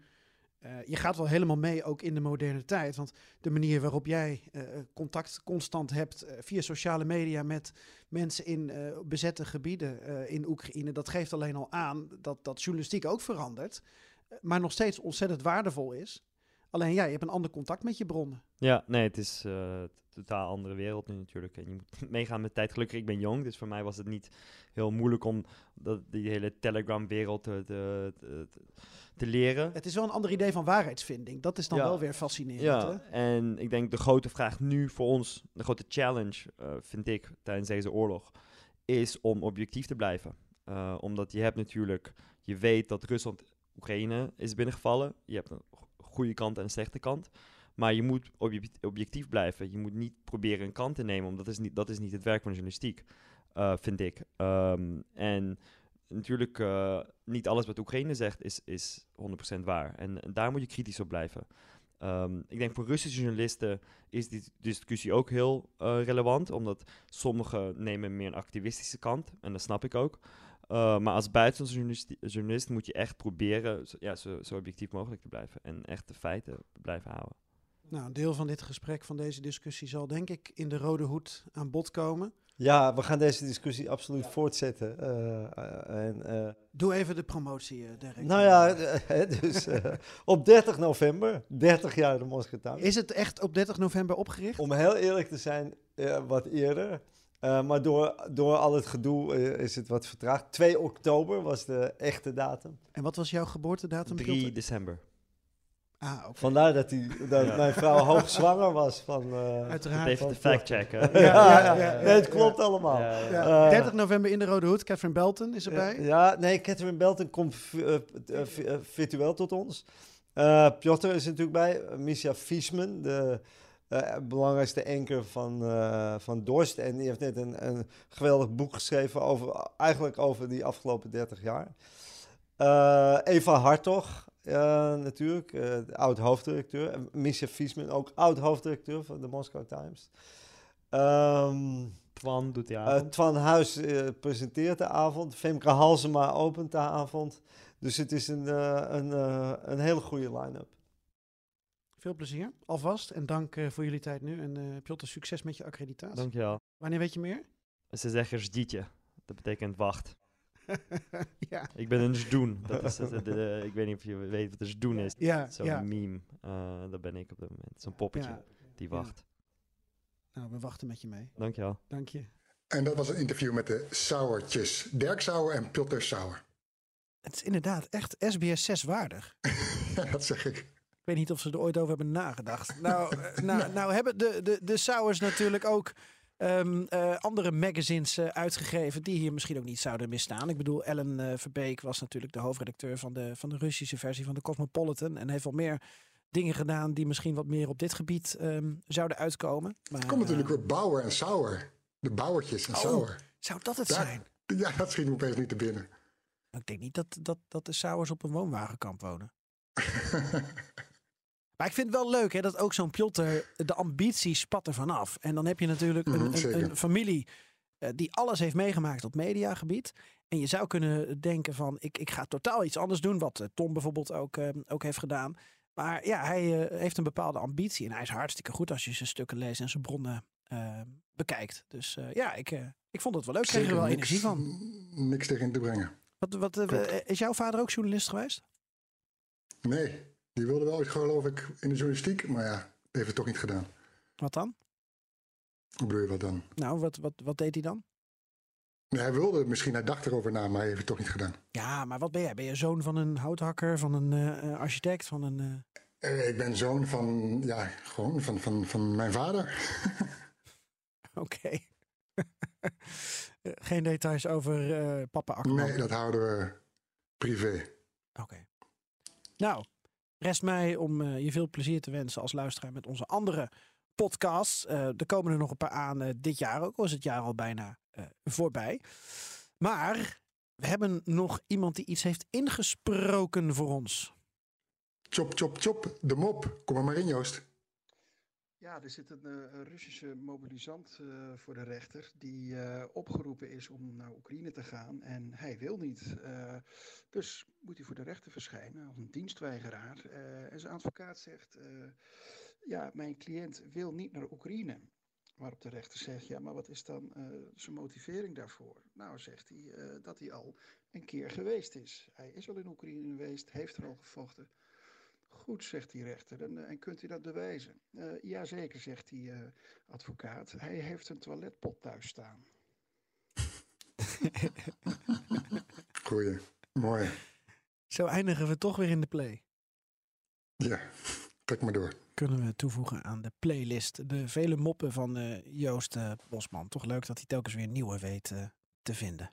Uh, je gaat wel helemaal mee ook in de moderne tijd. Want de manier waarop jij uh, contact constant hebt via sociale media met mensen in bezette gebieden in Oekraïne, dat geeft alleen al aan dat, dat journalistiek ook verandert. maar nog steeds ontzettend waardevol is. Alleen ja, je hebt een ander contact met je bronnen. Ja, nee, het is een totaal andere wereld nu natuurlijk. En je moet meegaan met tijd. Gelukkig, ik ben jong, dus voor mij was het niet heel moeilijk om dat, die hele Telegram-wereld te, te, te, te, leren. Het is wel een ander idee van waarheidsvinding. Dat is dan wel weer fascinerend. Ja, en ik denk de grote vraag nu voor ons, de grote challenge, uh, vind ik, tijdens deze oorlog, is om objectief te blijven. Uh, omdat je hebt natuurlijk, je weet dat Rusland Oekraïne is binnengevallen. Je hebt een goede kant en een slechte kant. Maar je moet objectief blijven. Je moet niet proberen een kant te nemen, omdat dat is niet, dat is niet het werk van journalistiek, uh, vind ik. Um, en natuurlijk, uh, niet alles wat Oekraïne zegt is, is 100% waar. En, daar moet je kritisch op blijven. Um, ik denk voor Russische journalisten is die discussie ook heel uh, relevant, omdat sommigen nemen meer een activistische kant, en dat snap ik ook. Uh, maar als buitenlandse journalist, journalist, moet je echt proberen zo, ja, zo, zo objectief mogelijk te blijven en echt de feiten blijven houden. Nou, een deel van dit gesprek, van deze discussie, zal denk ik in de rode hoed aan bod komen. Ja, we gaan deze discussie absoluut voortzetten. Uh, en, uh, Doe even de promotie, Derek. Nou ja, dus op 30 november, 30 jaar de Moskou Is het echt op 30 november opgericht? Om heel eerlijk te zijn, wat eerder. Maar door, door al het gedoe is het wat vertraagd. 2 oktober was de echte datum. En wat was jouw geboortedatum? 3 december. Ah, okay. Vandaar dat, die, dat ja. mijn vrouw hoogzwanger was. Van, uh, Uiteraard. Even te fact-checken. ja, ja, ja, nee, het klopt allemaal. Uh, 30 november in de Rode Hoed. Catherine Belton is erbij. Ja, nee, Catherine Belton komt uh, virtueel tot ons. Piotr is er natuurlijk bij. Misha Fiesman, de belangrijkste anker van, van Dorst. En die heeft net een, een geweldig boek geschreven over, eigenlijk over die afgelopen 30 jaar. Eva Hartog, natuurlijk, uh, oud hoofddirecteur. Misha Fiesman, ook oud hoofddirecteur van de Moscow Times. Um, Twan doet die avond. Twan Huis presenteert de avond. Femke Halsema opent de avond. Dus het is een, een, een hele goede line-up. Veel plezier, alvast. En dank voor jullie tijd nu. En uh, Piotr, succes met je accreditatie. Dankjewel. Wanneer weet je meer? Ze zeggen zdietje. Dat betekent wacht. ja. Ik ben een doen. Dat is de, de, de, ik weet niet of je weet wat een doen is. Ja, Zo'n ja. meme. Uh, dat ben ik op dat moment. Zo'n poppetje Ja. die wacht. Nou, we wachten met je mee. Dankjewel. Dank je. En dat was een interview met de Sauertjes. Dirk Sauer en Piotr Sauer. Het is inderdaad echt SBS 6 waardig. ja, dat zeg ik. Ik weet niet of ze er ooit over hebben nagedacht. nou, uh, nou, nou hebben de, de, de Sauers natuurlijk ook um, uh, andere magazines uh, uitgegeven die hier misschien ook niet zouden misstaan. Ik bedoel, Ellen uh, Verbeek was natuurlijk de hoofdredacteur van de, van de Russische versie van de Cosmopolitan en heeft wel meer dingen gedaan die misschien wat meer op dit gebied um, zouden uitkomen. Maar, komt natuurlijk weer Bauer en Sauer. De Bauertjes en oh, Sauer. Zou dat het Daar, zijn? Ja, dat schiet me opeens niet te binnen. Ik denk niet dat, dat, dat de Sauers op een woonwagenkamp wonen. Maar ik vind het wel leuk hè, dat ook zo'n Piotr, de ambitie spat er vanaf. En dan heb je natuurlijk een, Mhm, een, familie eh, die alles heeft meegemaakt op mediagebied. En je zou kunnen denken van, ik, ik ga totaal iets anders doen. Wat eh, Tom bijvoorbeeld ook, eh, ook heeft gedaan. Maar ja, hij heeft een bepaalde ambitie. En hij is hartstikke goed als je zijn stukken leest en zijn bronnen bekijkt. Dus ja, ik, ik vond het wel leuk. Ik kreeg er wel niks- energie van. Niks tegen te brengen. Wat, wat, is jouw vader ook journalist geweest? Nee, die wilde wel ooit geloof ik in de journalistiek, maar ja, heeft het toch niet gedaan. Wat dan? Hoe bedoel je wat dan? Nou, wat, wat, wat deed hij dan? Nee, hij wilde het misschien, hij dacht erover na, maar hij heeft het toch niet gedaan. Ja, maar wat ben jij? Ben je zoon van een houthakker, van een eh, eh, architect, van een... eh, ik ben zoon van, ja, gewoon van, van, van mijn vader. Oké. Geen details over eh, papa Akkerman. Nee, dat houden we privé. Oké. Nou, rest mij om eh, je veel plezier te wensen als luisteraar met onze andere podcasts. Eh, er komen er nog een paar aan eh, dit jaar ook, al is het jaar al bijna voorbij. Maar we hebben nog iemand die iets heeft ingesproken voor ons. Chop, chop, chop, de mop. Kom maar in, Joost. Ja, er zit een, eh, Russische mobilisant eh, voor de rechter die eh, opgeroepen is om naar Oekraïne te gaan en hij wil niet. Dus moet hij voor de rechter verschijnen als een dienstweigeraar. En zijn advocaat zegt, ja, mijn cliënt wil niet naar Oekraïne. Waarop de rechter zegt, ja, maar wat is dan zijn motivering daarvoor? Nou, zegt hij dat hij al een keer geweest is. Hij is al in Oekraïne geweest, heeft er al gevochten. Goed, zegt die rechter. En, eh, en kunt u dat bewijzen? Eh jazeker, zegt die eh, advocaat. Hij heeft een toiletpot thuis staan. Goeie. Mooi. Zo eindigen we toch weer in de play. Ja, trek maar door. Kunnen we toevoegen aan de playlist. De vele moppen van eh, Joost eh, Bosman. Toch leuk dat hij telkens weer nieuwe weet te vinden.